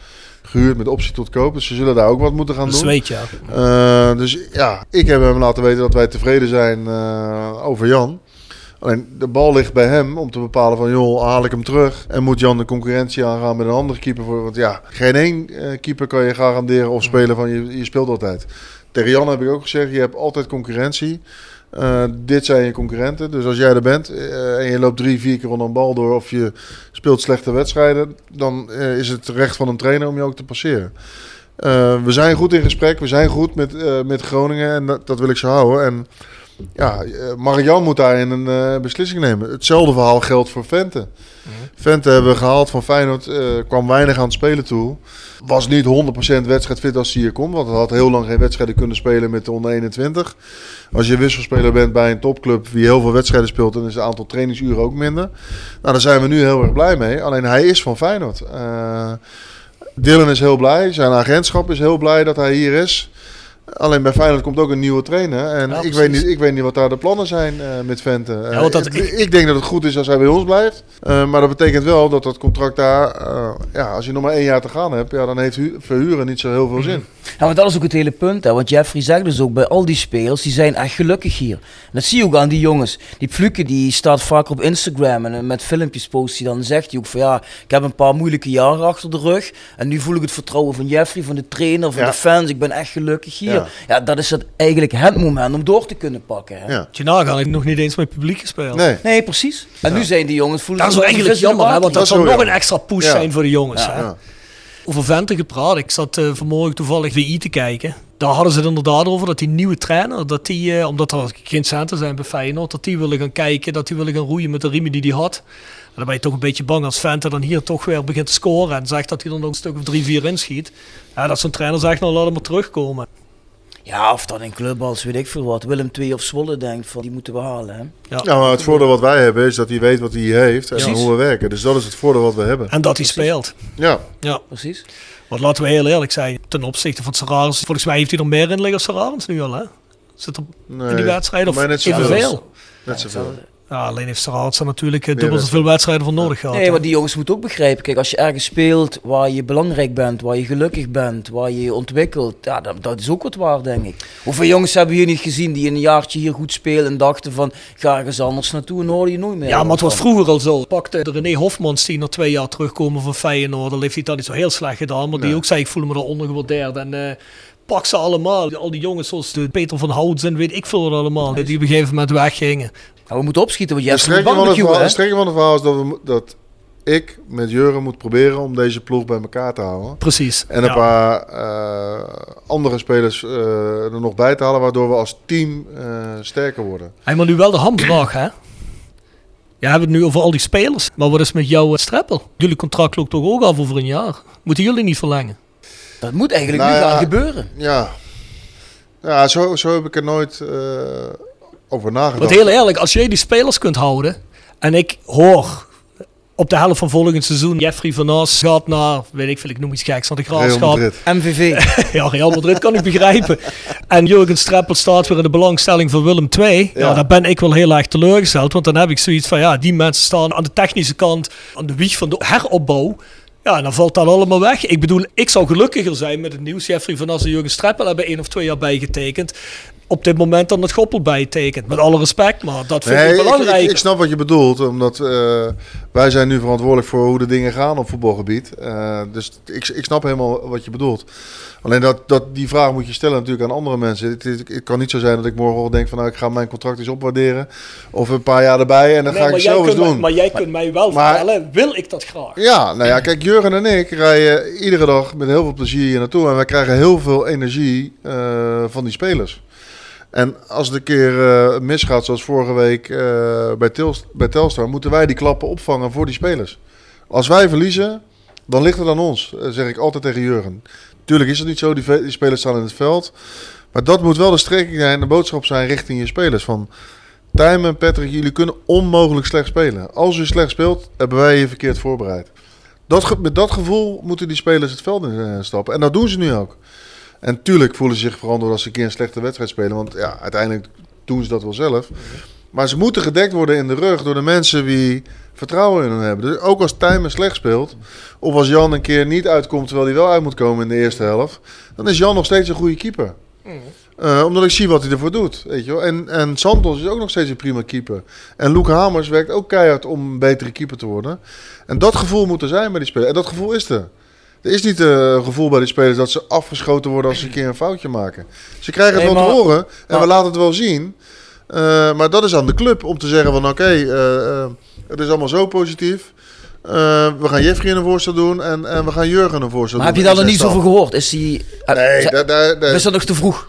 gehuurd met optie tot koop. Dus ze zullen daar ook wat moeten gaan Dat doen. weet je. Eh, dus ja, ik heb hem laten weten dat wij tevreden zijn eh, over Jan. Alleen de bal ligt bij hem om te bepalen van joh, haal ik hem terug. En moet Jan de concurrentie aangaan met een andere keeper. Voor, want ja, geen één keeper kan je garanderen of spelen van je, je speelt altijd. Tegen Jan heb ik ook gezegd, je hebt altijd concurrentie. Eh, dit zijn je concurrenten. Dus als jij er bent eh, en je loopt drie, vier keer onder een bal door of je speelt slechte wedstrijden, dan eh, is het recht van een trainer om je ook te passeren. We zijn goed in gesprek, we zijn goed met, met Groningen en dat, dat wil ik zo houden. En ja, eh, Marian moet daarin een eh, beslissing nemen. Hetzelfde verhaal geldt voor Vente. Vente hebben we gehaald van Feyenoord, eh, kwam weinig aan het spelen toe. Was niet 100% wedstrijdfit als hij hier komt, want hij had heel lang geen wedstrijden kunnen spelen met de onder 21. Als je wisselspeler bent bij een topclub die heel veel wedstrijden speelt, dan is het aantal trainingsuren ook minder. Nou, daar zijn we nu heel erg blij mee. Alleen hij is van Feyenoord. Eh, Dylan is heel blij, zijn agentschap is heel blij dat hij hier is. Alleen bij Feyenoord komt ook een nieuwe trainer. En Ja, ik, weet niet, ik weet niet wat daar de plannen zijn eh, met Vente. Eh, Ja, want dat- ik, ik denk dat het goed is als hij bij ons blijft. Eh, maar dat betekent wel dat dat contract daar... eh, ja, als je nog maar één jaar te gaan hebt... Ja, dan heeft hu- verhuren niet zo heel veel <clears throat> zin. Ja, maar dat is ook het hele punt. Hè. Want Jeffrey zegt dus ook bij al die spelers, die zijn echt gelukkig hier. En dat zie je ook aan die jongens. Die Fluke die staat vaak op Instagram en eh, met filmpjes post hij dan zegt hij ook van ja, ik heb een paar moeilijke jaren achter de rug. En nu voel ik het vertrouwen van Jeffrey, van de trainer, van Ja. de fans. Ik ben echt gelukkig hier. Ja. Ja, dat is het eigenlijk het moment om door te kunnen pakken. Hè. Ja. Nagaan, ik heb nog niet eens met publiek gespeeld. Nee. Nee, precies. En nu zijn die jongens voelen Dat is wel eigenlijk jammer, hè, want dat, Dat zou nog een extra push Ja. zijn voor de jongens. Ja. hè. Over Vente gepraat. Ik zat eh, vanmorgen toevallig WI te kijken. Daar hadden ze het inderdaad over dat die nieuwe trainer, dat die, eh, omdat er geen centen zijn bij Feyenoord, dat die willen gaan kijken, dat die willen gaan roeien met de riemen die hij had. En dan ben je toch een beetje bang als Vente dan hier toch weer begint te scoren en zegt dat hij er nog een stuk of drie, vier inschiet. Ja, dat zo'n trainer zegt, nou laat hem maar terugkomen. Ja, of dan in club als weet ik veel wat. Willem II of Zwolle denkt van die moeten we halen. Hè. Ja. Ja, maar het voordeel wat wij hebben is dat hij weet wat hij heeft en hoe we werken. Dus dat is het voordeel wat we hebben. En dat hij speelt. Ja, Ja, Precies. want laten we heel eerlijk zijn, ten opzichte van Serrarens, volgens mij heeft hij er meer in liggen als Serrarens nu al, hè? Zit er nee, in die wedstrijd of maar net zoveel. Net zoveel. Ja, alleen heeft er natuurlijk eh, dubbel zoveel wedstrijden voor nodig gehad. Nee, maar die jongens moeten ook begrijpen. Kijk, als je ergens speelt waar je belangrijk bent, waar je gelukkig bent, waar je je ontwikkelt, ja, dat, dat is ook wat waar, denk ik. Hoeveel jongens hebben we hier niet gezien die een jaartje hier goed spelen en dachten van, ga ergens anders naartoe en hoorde je nooit meer. Ja, maar het was vroeger al zo. Pakte de René Hofmans die na twee jaar terugkomen van Feyenoord. Dan heeft hij dat niet zo heel slecht gedaan. Maar die ook zei, ik voel me daar ondergewaardeerd. En eh, pak ze allemaal. Al die jongens zoals de Peter van Houts en weet ik veel wat allemaal. Die op een gegeven moment weggingen. Ja, we moeten opschieten, want jij hebt een van, barbecue, de strekking van het verhaal is dat, we, mo- dat ik met Jurgen moet proberen om deze ploeg bij elkaar te houden. Precies. En een Ja. paar eh, andere spelers eh, er nog bij te halen, waardoor we als team eh, sterker worden. Hij maar nu wel de hamvraag, hè? Je hebt het nu over al die spelers. Maar wat is met jouw streppel? Jullie contract loopt toch ook af over een jaar? Moeten jullie niet verlengen? Dat moet eigenlijk Nou nu ja, gaan gebeuren. Ja, ja zo, zo heb ik er nooit eh, over nagedacht. Want heel eerlijk, als jij die spelers kunt houden. En ik hoor op de helft van volgend seizoen Jeffrey van As gaat naar, weet ik veel, ik noem iets geks, naar de graafschap. MVV. Ja, Real Madrid kan ik begrijpen. En Jurgen Streppel staat weer in de belangstelling van Willem II. Ja. Ja. daar ben ik wel heel erg teleurgesteld. Want dan heb ik zoiets van, ja, die mensen staan aan de technische kant, aan de wieg van de heropbouw. Ja, dan valt dat allemaal weg. Ik bedoel, ik zou gelukkiger zijn met het nieuws. Jeffrey van As en Jurgen Streppel hebben één of twee jaar bijgetekend. Op dit moment dan het Goppel bijtekent. Met alle respect, maar dat vind Nee, ik belangrijk. ik, ik snap wat je bedoelt, omdat eh, wij zijn nu verantwoordelijk voor hoe de dingen gaan op voetbalgebied. Eh, dus ik, ik snap helemaal wat je bedoelt. Alleen dat, dat, die vraag moet je stellen natuurlijk aan andere mensen. Het, het, het kan niet zo zijn dat ik morgen denk van nou ik ga mijn contract eens opwaarderen. Of een paar jaar erbij en dan Nee, ga ik het zo eens mij- doen. Maar jij kunt mij wel Maar- vertellen, wil ik dat graag? Ja, nou ja, kijk, Jurgen en ik rijden iedere dag met heel veel plezier hier naartoe. En wij krijgen heel veel energie eh, van die spelers. En als het een keer eh, misgaat, zoals vorige week eh, bij, bij Telstar, moeten wij die klappen opvangen voor die spelers. Als wij verliezen, dan ligt het aan ons, eh, zeg ik altijd tegen Jurgen. Tuurlijk is het niet zo, die, spelers staan in het veld. Maar dat moet wel de strekking zijn, de boodschap zijn richting je spelers. Van Tijmen en Patrick, jullie kunnen onmogelijk slecht spelen. Als u slecht speelt, hebben wij je verkeerd voorbereid. Dat, met dat gevoel moeten die spelers het veld in stappen. En dat doen ze nu ook. En tuurlijk voelen ze zich verantwoord als ze een keer een slechte wedstrijd spelen. Want ja, uiteindelijk doen ze dat wel zelf. Maar ze moeten gedekt worden in de rug door de mensen die vertrouwen in hen hebben. Dus ook als Tijmen slecht speelt, of als Jan een keer niet uitkomt terwijl hij wel uit moet komen in de eerste helft, dan is Jan nog steeds een goede keeper. Eh, omdat ik zie wat hij ervoor doet. Weet je wel. En, en Santos is ook nog steeds een prima keeper. En Luke Hamers werkt ook keihard om een betere keeper te worden. En dat gevoel moet er zijn bij die spelers. En dat gevoel is er. Er is niet eh, een gevoel bij die spelers dat ze afgeschoten worden als ze een keer een foutje maken. Ze krijgen het Nee, wel te horen en maar- we laten het wel zien. Eh, maar dat is aan de club om te zeggen van oké, eh, eh, het is allemaal zo positief. Eh, we gaan Jeffrey een voorstel doen en, en we gaan Jurgen een voorstel Maar heb doen. je daar nog niet zoveel gehoord? Is eh, Nee, ze- daar, daar, daar- is dat nog te vroeg?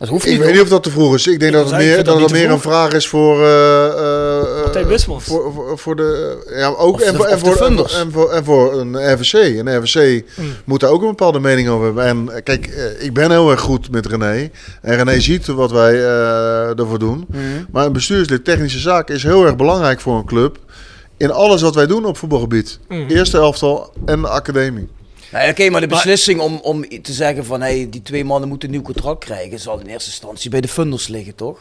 Dat hoeft niet. ik weet niet of dat te vroeg is. Ik denk Ik dat het meer, dat het meer een vraag is voor. eh, eh, eh, Wismans. Voor, voor, voor de. Ja, ook. Of En de- voor, en, of de voor, en, funders. voor, en, voor, en voor een RVC. Een RVC moet daar ook een bepaalde mening over hebben. En eh, kijk, ik ben heel erg goed met René. En René ziet wat wij eh, ervoor doen. Maar een bestuurslid technische zaken is heel erg belangrijk voor een club. In alles wat wij doen op voetbalgebied. Eerste elftal en de academie. Nee, Oké, maar de beslissing om, om te zeggen van hey, die twee mannen moeten een nieuw contract krijgen, zal in eerste instantie bij de funders liggen, toch?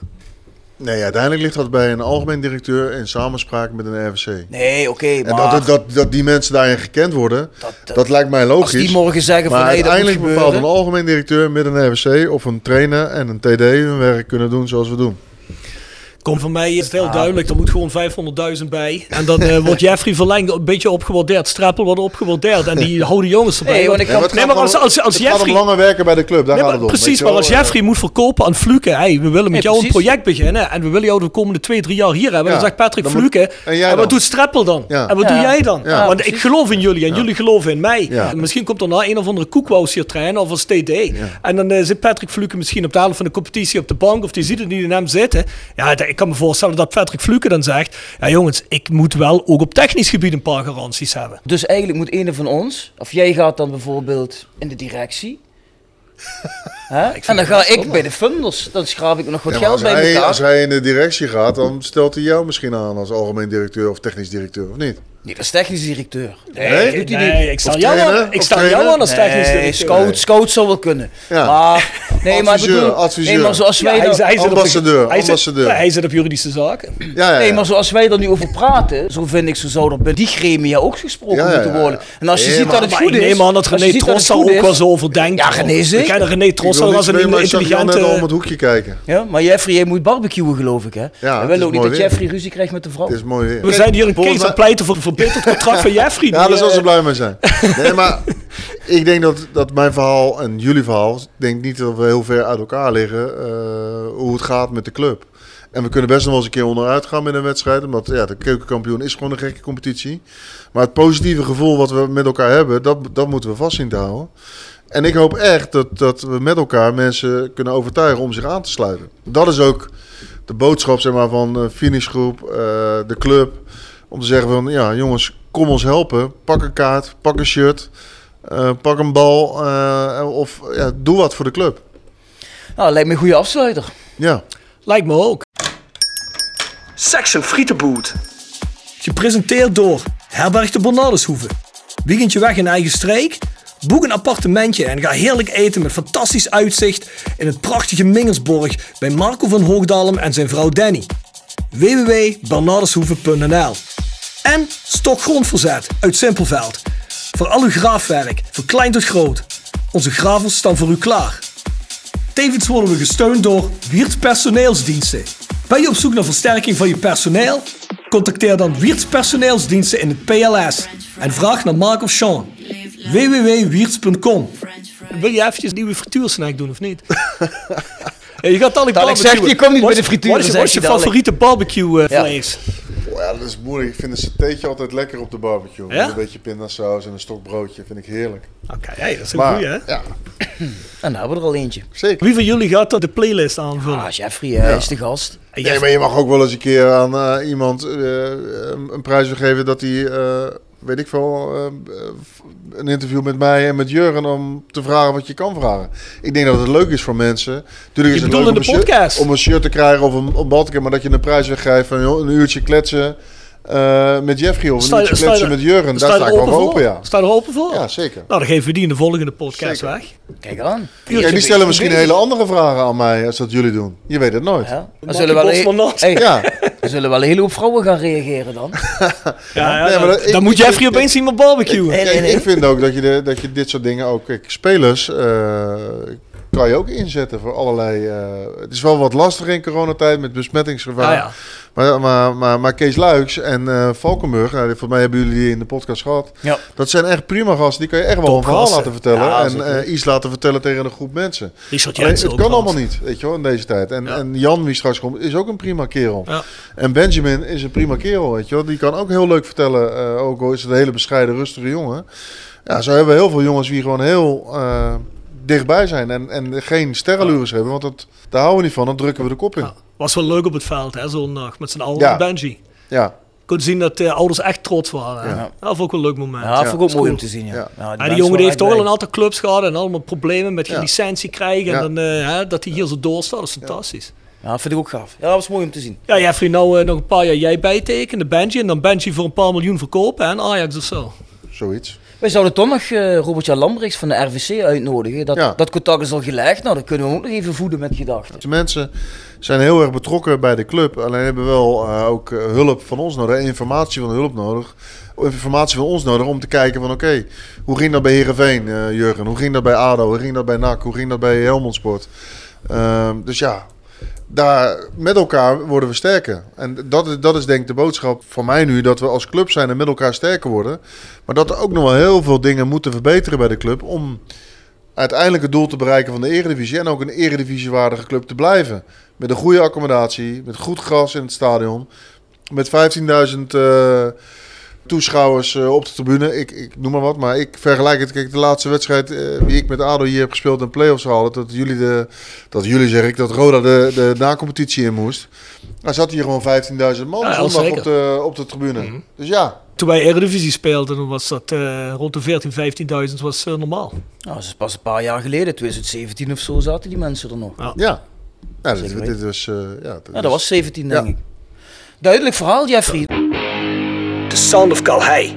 Nee, uiteindelijk ligt dat bij een algemeen directeur in samenspraak met een RVC. Nee, oké, maar dat, dat, dat die mensen daarin gekend worden, Dat- dat, lijkt mij logisch. als die morgen zeggen van maar hey, dat moet uiteindelijk bepaalt een algemeen directeur met een RVC of een trainer en een TD hun werk kunnen doen zoals we doen. Kom van mij is het heel duidelijk, er moet gewoon 500.000 bij. En dan eh, wordt Jeffrey Verlengd een beetje opgewaardeerd. Strappel wordt opgewaardeerd. En die <laughs> houden jongens erbij. Nee, want ik Ja, nee, maar als, als, als het gaat om Jeffrey... langer werken bij de club, daar Nee, gaat het om. precies, weet je maar als Jeffrey moet verkopen aan Fluke, hey, we willen met jou een project beginnen en we willen jou de komende twee, drie jaar hier hebben. Ja, dan zegt Patrick dan moet- Fluke, en jij en wat dan? doet Strappel dan? Ja. En wat Ja. doe jij dan? Ja, Want ik geloof in jullie en jullie geloven in mij. Ja. En Misschien komt er na een of andere koekwous hier trainen of als TD. En dan eh, zit Patrick Fluke misschien op de helft van de competitie op de bank of die ziet het niet in hem zitten. Ja, ik kan me voorstellen dat Patrick Fluke dan zegt, ja jongens, ik moet wel ook op technisch gebied een paar garanties hebben. Dus eigenlijk moet een van ons, of jij gaat dan bijvoorbeeld in de directie. <laughs> Hè? En dan ga ik bij de funders, dan schraap ik nog wat Ja, geld bij hij, elkaar. als hij in de directie gaat, dan stelt hij jou misschien aan als algemeen directeur of technisch directeur, of niet? Nee, dat is technisch directeur. Nee? doet hij Nee, niet. ik sta jou ik sta jou aan als technisch Nee, directeur. scout, scout zou wel kunnen. Ja. Maar, <laughs> nee, maar bedoel, adviseur. nee, maar zoals wij Ja, hij, hij zit op de- Ambassadeur, hij zit- ambassadeur. ja, hij zit op juridische zaken. Ja, ja, Nee, maar zoals wij er nu over praten, zo vind ik, zo zou er bij die gremia ook gesproken Ja, ja, moeten worden. En als je Nee, ziet maar- dat het goed ik is... neem aan dat René goed ook is- wel zo over denkt. Ja, René Ik zeker. ken René al als een al om intelligente... het hoekje kijken. Ja, maar Jeffrey, jij moet barbecuen geloof ik, hè? We willen ook niet dat. Jeffrey ruzie krijgt met de vrouw. Het is mooi weer. We zijn hier een kees aan pleiten voor verbeterd contract van Jeffrey. Ja, daar zal eh, ze blij mee zijn. Nee, maar <laughs> ik denk dat, dat mijn verhaal en jullie verhaal... Ik denk niet dat we heel ver uit elkaar liggen... eh, hoe het gaat met de club. En we kunnen best nog wel eens een keer onderuit gaan met een wedstrijd. Omdat ja, de keukenkampioen is gewoon een gekke competitie. Maar het positieve gevoel wat we met elkaar hebben... dat, dat moeten we vast zien te houden. En ik hoop echt dat, dat we met elkaar mensen kunnen overtuigen om zich aan te sluiten. Dat is ook de boodschap zeg maar, van de finishgroep, eh, de club. Om te zeggen van, ja jongens, kom ons helpen. Pak een kaart, pak een shirt, eh, pak een bal. eh, of ja, doe wat voor de club. Nou, lijkt me een goede afsluiter. Ja. Lijkt me ook. Section Frietenboot. Gepresenteerd door Herberg de Bernardeshoeve. Weekendje weg in eigen streek? Boek een appartementje en ga heerlijk eten met fantastisch uitzicht in het prachtige Mingersborg bij Marco van Hoogdalem en zijn vrouw Danny. www.bernardeshoeve.nl En Stokgrondverzet uit Simpelveld. Voor al uw graafwerk, van klein tot groot. Onze gravels staan voor u klaar. Tevens worden we gesteund door Wiert Personeelsdiensten. Ben je op zoek naar versterking van je personeel? Contacteer dan Wiert's personeelsdiensten in het PLS en vraag naar Mark of Sean. www.wierts.com Wil je eventjes een nieuwe frituursnack doen of niet? <laughs> Ja, je gaat al ik zeg, barbecue. je komt niet Wat bij de frituur, Wat is, zeg wat is je favoriete barbecue eh, Ja. vlees? Oh ja, dat is moeilijk. Ik vind een satéetje altijd lekker op de barbecue. Ja? Met een beetje pindasaus en een stok broodje vind ik heerlijk. Oké, hey, dat is een Maar, goeie hè? ja, <clears throat> En daar hebben we er al eentje. zeker. Wie van jullie gaat dat de playlist aanvullen? Ah, Jeffrey hij is de gast. Nee, maar je mag ook wel eens een keer aan eh, iemand eh, een, een prijs geven dat hij, eh, weet ik veel, eh, een interview met mij en met Jurgen om te vragen wat je kan vragen. Ik denk dat het leuk is voor mensen. Natuurlijk is het leuk om een, shirt, podcast? om een shirt te krijgen of een, een maar dat je een prijs weggeeft van een uurtje kletsen eh, met Jeffrey of een uurtje met Jurgen. Daar sta ik wel open, ja. Sta er open voor? Ja, zeker. Nou, dan geven we die in de volgende podcast Zeker. weg. Kijk aan. Ja, die stellen misschien hele andere vragen aan mij als dat jullie doen. Je weet het nooit. Ja. Dan zullen wel een-. Hey, Ja. <laughs> er zullen wel een hele hoop vrouwen gaan reageren dan. <laughs> Ja, ja, Nee, maar dan, dat- ik- dan moet ik- Jeffrey ik- opeens zien met barbecuen. Nee, Kijk, nee, nee. ik vind ook dat je, de, dat je dit soort dingen ook... Kijk, spelers eh, kan je ook inzetten voor allerlei... eh, het is wel wat lastiger in coronatijd met besmettingsgevaar. Ja. Maar, maar, maar, maar Kees Luiks en eh Valkenburg, nou, volgens mij hebben jullie die in de podcast gehad. Ja. Dat zijn echt prima gasten. Die kan je echt wel een verhaal laten vertellen. Ja, en eh, iets laten vertellen tegen een groep mensen. Alleen, het kan allemaal niet, weet je wel, in deze tijd. En, en Jan, wie straks komt, is ook een prima kerel. Ja. En Benjamin is een prima kerel, weet je wel. Die kan ook heel leuk vertellen, ook al is het een hele bescheiden, rustige jongen. Ja, zo hebben we heel veel jongens die gewoon heel dichtbij zijn en, en geen sterrenlures hebben. Want dat, daar houden we niet van, dan drukken we de kop in. Ja. Was wel leuk op het veld, hè, zondag. Met zijn oude Ja. Benji. Ja, Kon zien dat de ouders echt trots waren. Ja. Dat vond ik wel een leuk moment. Ja, dat vond ik ook mooi cool. om te zien. Ja. Ja. Ja, die, Ja, die mensen jongen die heeft toch wel blij. een aantal clubs gehad en allemaal problemen met geen Ja. licentie krijgen. Ja. En dan, eh, hè, dat hij hier zo doorstaat, dat is fantastisch. Ja, dat vind ik ook gaaf. Ja, dat was mooi om te zien. Ja, Jeffrey, nou eh, nog een paar jaar jij bijtekenen, Benji. En dan Benji voor een paar miljoen verkopen hè, en Ajax of zo. zoiets. Wij zouden toch nog eh Robert-Jan Lambrechts van de RVC uitnodigen. Dat, Ja. dat contact is al gelegd. Nou, dan kunnen we ook nog even voeden met gedachten. De mensen zijn heel erg betrokken bij de club. Alleen hebben wel eh, ook eh, hulp van ons nodig, informatie van hulp nodig. Informatie van ons nodig om te kijken van oké, hoe ging dat bij Heerenveen, eh, Jurgen? Hoe ging dat bij ADO? Hoe ging dat bij NAC? Hoe ging dat bij Helmond Sport? Ehm, dus ja, daar, met elkaar worden we sterker. En dat is, dat is denk ik de boodschap van mij nu, dat we als club zijn en met elkaar sterker worden. Maar dat er ook nog wel heel veel dingen moeten verbeteren bij de club om uiteindelijk het doel te bereiken van de eredivisie. En ook een eredivisiewaardige club te blijven. Met een goede accommodatie, met goed gras in het stadion. Met 15.000 eh, toeschouwers eh, op de tribune. Ik, ik noem maar wat, maar ik vergelijk het. Kijk, de laatste wedstrijd eh, die ik met ADO hier heb gespeeld in play-offs haalde. Dat jullie, de, dat jullie zeg ik, dat Roda de, de na-competitie in moest. Daar zat hier gewoon 15.000 man Ja, zondag zeker. op de, op de tribune. Dus ja, Toen wij Eredivisie speelden, dan was dat eh, rond de 14.000, 15.000 was eh, normaal. Nou, dat is pas een paar jaar geleden, 2017 of zo, zaten die mensen er nog. Ja. ja. ja dit, was... eh, ja, dit Ja, dat was 17 denk Ja. ik. Duidelijk verhaal, Jeffrey. The Sound of Calhei.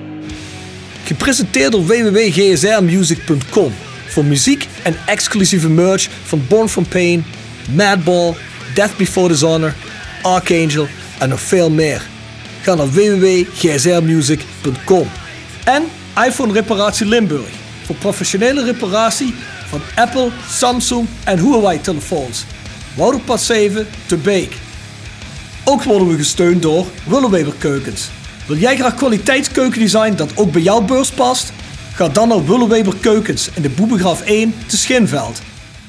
Gepresenteerd door www.gsrmusic.com voor muziek en exclusieve merch van Born From Pain, Madball, Death Before Dishonor, Archangel en nog veel meer. Ga naar www.gsrmusic.com En iPhone Reparatie Limburg voor professionele reparatie van Apple, Samsung en Huawei telefoons. Wouderpad 7 te Beek. Ook worden we gesteund door Willeweber Keukens. Wil jij graag kwaliteitskeukendesign dat ook bij jouw beurs past? Ga dan naar Willeweber Keukens in de Boebegraaf 1 te Schinveld.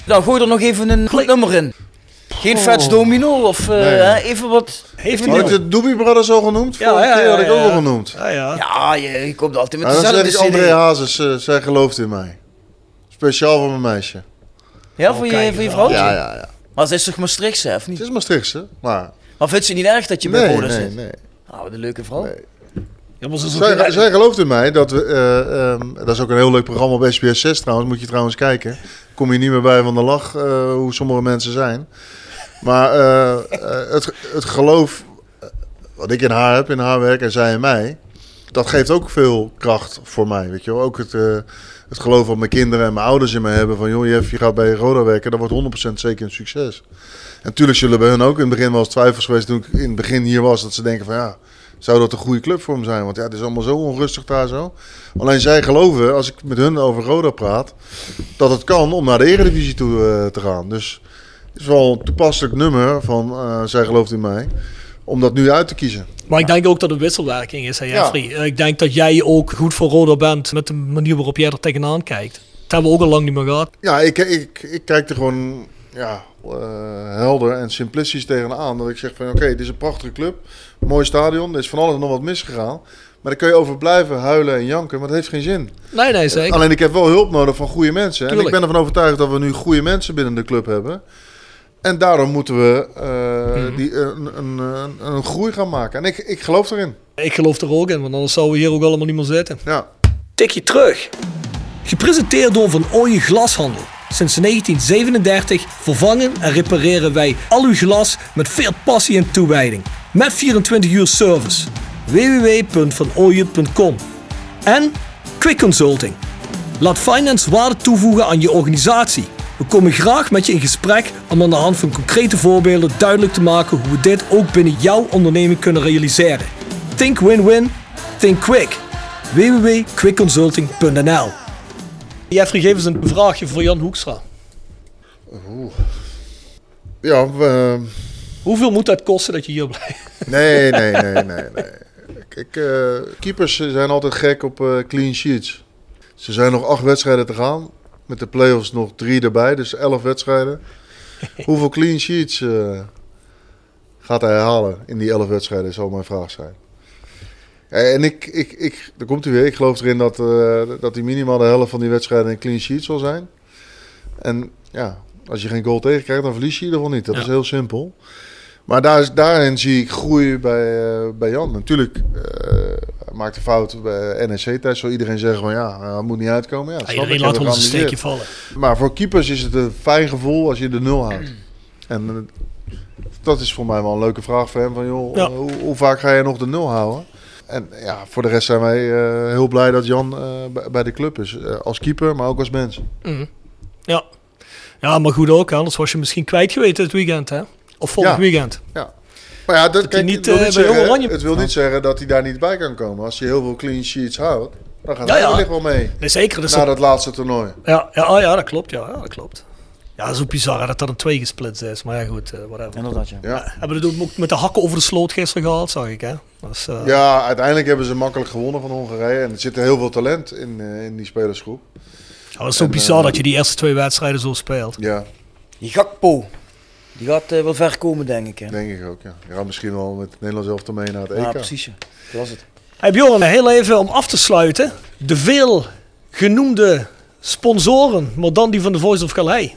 Nou, gooi er nog even een goed nummer in. Geen Fats Domino of eh, Nee. hè, even wat... Heeft ik de Doobie Brothers al genoemd? Ja, ja, keer ja, had ik ja, ook ja. al genoemd. Ja, ja. Ja, je, je komt altijd met Ja, dan zeg dezelfde ik. André Hazes, eh, zij gelooft in mij. Speciaal voor mijn meisje. Ja, voor, je, kijk, voor je ja. vrouwtje? Ja, ja, ja. Maar ze is toch Maastrichtse, of niet? Het is Maastrichtse, maar... Maar vindt ze niet erg dat je bij Nee, Roda nee, zit? nee. Wat een leuke vrouw. Nee. Ja, maar Zij, gelooft in mij dat we... eh, ehm, dat is ook een heel leuk programma op SBS 6 trouwens. Moet je trouwens kijken. Kom je niet meer bij van de lach eh, hoe sommige mensen zijn. Maar eh, het, het geloof wat ik in haar heb, in haar werk en zij in mij... Dat geeft ook veel kracht voor mij, weet je wel. Ook het, eh, het geloof wat mijn kinderen en mijn ouders in mij hebben. Van joh, Jeff, je gaat bij Roda werken. Dat wordt 100% zeker een succes. En natuurlijk zullen bij hun ook in het begin wel eens twijfels geweest... toen ik in het begin hier was, dat ze denken van ja... Zou dat een goede club voor hem zijn? Want ja, het is allemaal zo onrustig daar zo. Alleen zij geloven, als ik met hun over Roda praat, dat het kan om naar de Eredivisie toe eh, te gaan. Dus het is wel een toepasselijk nummer van eh, Zij gelooft in mij. Om dat nu uit te kiezen. Maar ik denk ook dat het wisselwerking is, hè. Jeffrey. Eh, Ik denk dat jij ook goed voor Roda bent met de manier waarop jij er tegenaan kijkt. Dat hebben we ook al lang niet meer gehad. Ja, ik, ik, ik kijk er gewoon ja, eh, helder en simplistisch tegenaan. Dat ik zeg van oké, dit is een prachtige club. Mooi stadion. Er is van alles nog wat misgegaan. Maar daar kun je over blijven huilen en janken, maar dat heeft geen zin. Nee, nee, zeker. Alleen ik heb wel hulp nodig van goede mensen. En ik ben ervan overtuigd dat we nu goede mensen binnen de club hebben. En daarom moeten we eh, Mhm. die, een, een, een, een groei gaan maken. En ik, ik geloof erin. Ik geloof er ook in, want anders zouden we hier ook allemaal niet meer zitten. Ja. Tikje terug. Gepresenteerd door Van Ooyen Glashandel. Sinds 1937 vervangen en repareren wij al uw glas met veel passie en toewijding. Met 24 uur service. www.vanooyen.com En Quick Consulting. Laat finance waarde toevoegen aan je organisatie. We komen graag met je in gesprek om aan de hand van concrete voorbeelden duidelijk te maken hoe we dit ook binnen jouw onderneming kunnen realiseren. Think win-win, think quick. www.quickconsulting.nl Jeffrey, geef eens een vraagje voor Jan Hoekstra. Ja, we- Hoeveel moet dat kosten dat je hier blijft? nee, nee, nee, nee, nee. Kijk, eh, keepers zijn altijd gek op eh, clean sheets. Ze zijn nog acht wedstrijden te gaan. Met de play-offs nog drie erbij, dus elf wedstrijden. <laughs> Hoeveel clean sheets eh, gaat hij halen in die elf wedstrijden, zal mijn vraag zijn. En ik, ik, ik, daar komt hij weer. Ik geloof erin dat, eh, dat hij minimaal de helft van die wedstrijden een clean sheet zal zijn. En ja, als je geen goal tegenkrijgt, dan verlies je in ieder geval niet. Dat Ja. is heel simpel. Maar daar, daarin zie ik groei bij, eh, bij Jan. Natuurlijk maakt een fout bij NEC-tijd. Zal iedereen zeggen van ja, hij moet niet uitkomen. Ja, dat snap Iedereen laat ons een steekje vallen. Maar voor keepers is het een fijn gevoel als je de nul houdt. En eh, dat is voor mij wel een leuke vraag voor hem. Van, joh, Ja. eh, hoe, hoe vaak ga je nog de nul houden? En ja, voor de rest zijn wij eh, heel blij dat Jan eh, bij- de club is. Eh, als keeper, maar ook als mens. Mhm. Ja. ja, maar goed ook, anders was je misschien kwijt geweest dit weekend, hè? Of volgend Ja. weekend. Ja. Maar ja, dat, kijk, niet, het, wil eh, niet bij Jong zeggen, Oranje- het wil niet zeggen dat hij daar niet bij kan komen. Als je heel veel clean sheets houdt, dan gaat Ja, hij ja. wellicht wel mee. Nee, zeker. Na dat laatste toernooi. Ja, ja, ah, ja, dat klopt. Ja, ja, dat klopt. Ja, dat is ook bizar hè, dat dat een twee gesplitst is. Maar ja, goed, eh, whatever. Inderdaad, ja. Ja. Hebben we het ook met de hakken over de sloot gisteren gehaald, zag ik, hè? Dat is, eh, Ja, uiteindelijk hebben ze makkelijk gewonnen van Hongarije. En er zit heel veel talent in, eh, in die spelersgroep. ja, dat is ook En, bizar dat je die eerste twee wedstrijden zo speelt. Ja, Die Gakpo, die gaat eh, wel ver komen, denk ik. Hè? denk ik ook. Ja. Je gaat misschien wel met het Nederlands elftal mee naar het EK. Ja, precies. Ja. Dat was het. Hey Bjorn, heel even om af te sluiten. De veel genoemde sponsoren, maar dan die van de Voice of Calais.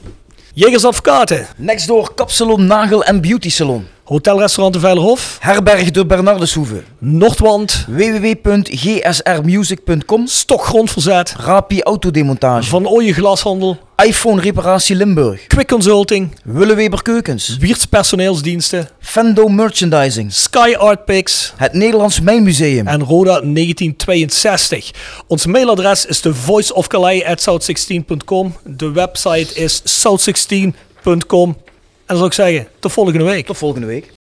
Jegers Advocaten, Next door Kapsalon, Nagel en Beauty Salon. Hotelrestaurant de Veilerhof, Herberg de Bernardeshoeve. Noordwand, www.gsrmusic.com. Stokgrondverzet, Rapi Autodemontage. Van Ooyen Glashandel, iPhone Reparatie Limburg. Quick Consulting, Willeweber Keukens. Wiertz Personeelsdiensten, Fendo Merchandising. Sky Art Picks Het Nederlands Mijnmuseum. en Roda 1962. Ons mailadres is de voiceofcalais@south16.com. De website is south16.com. En dan zou ik zeggen, tot volgende week. Tot volgende week.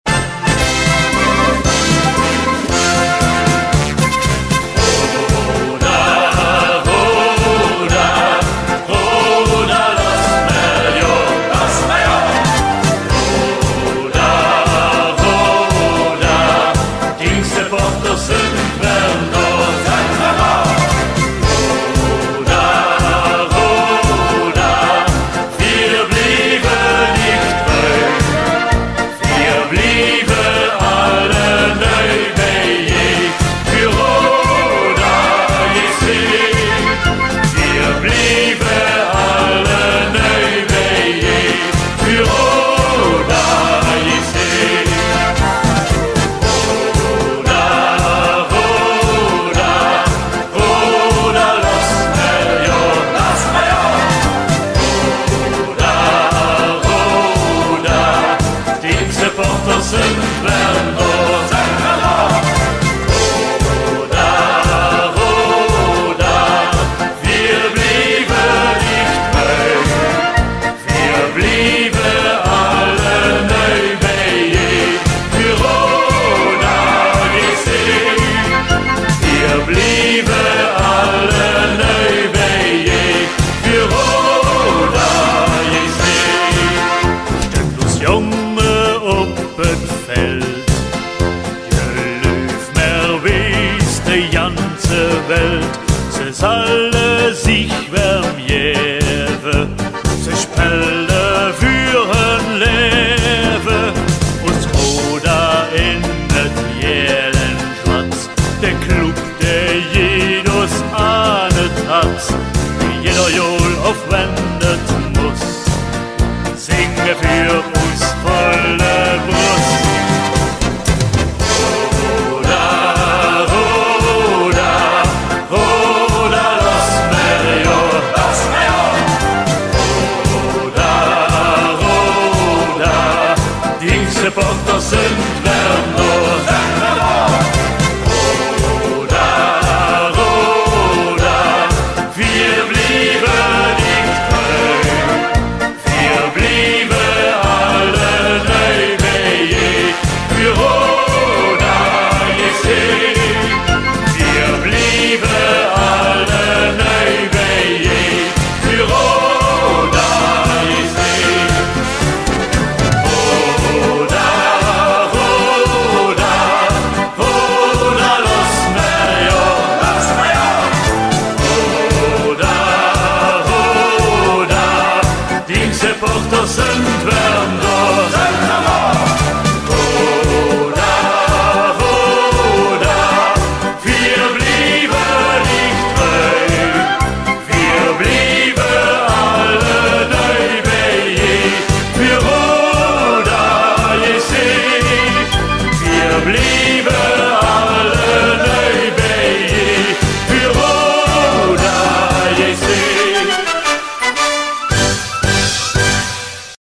Bell.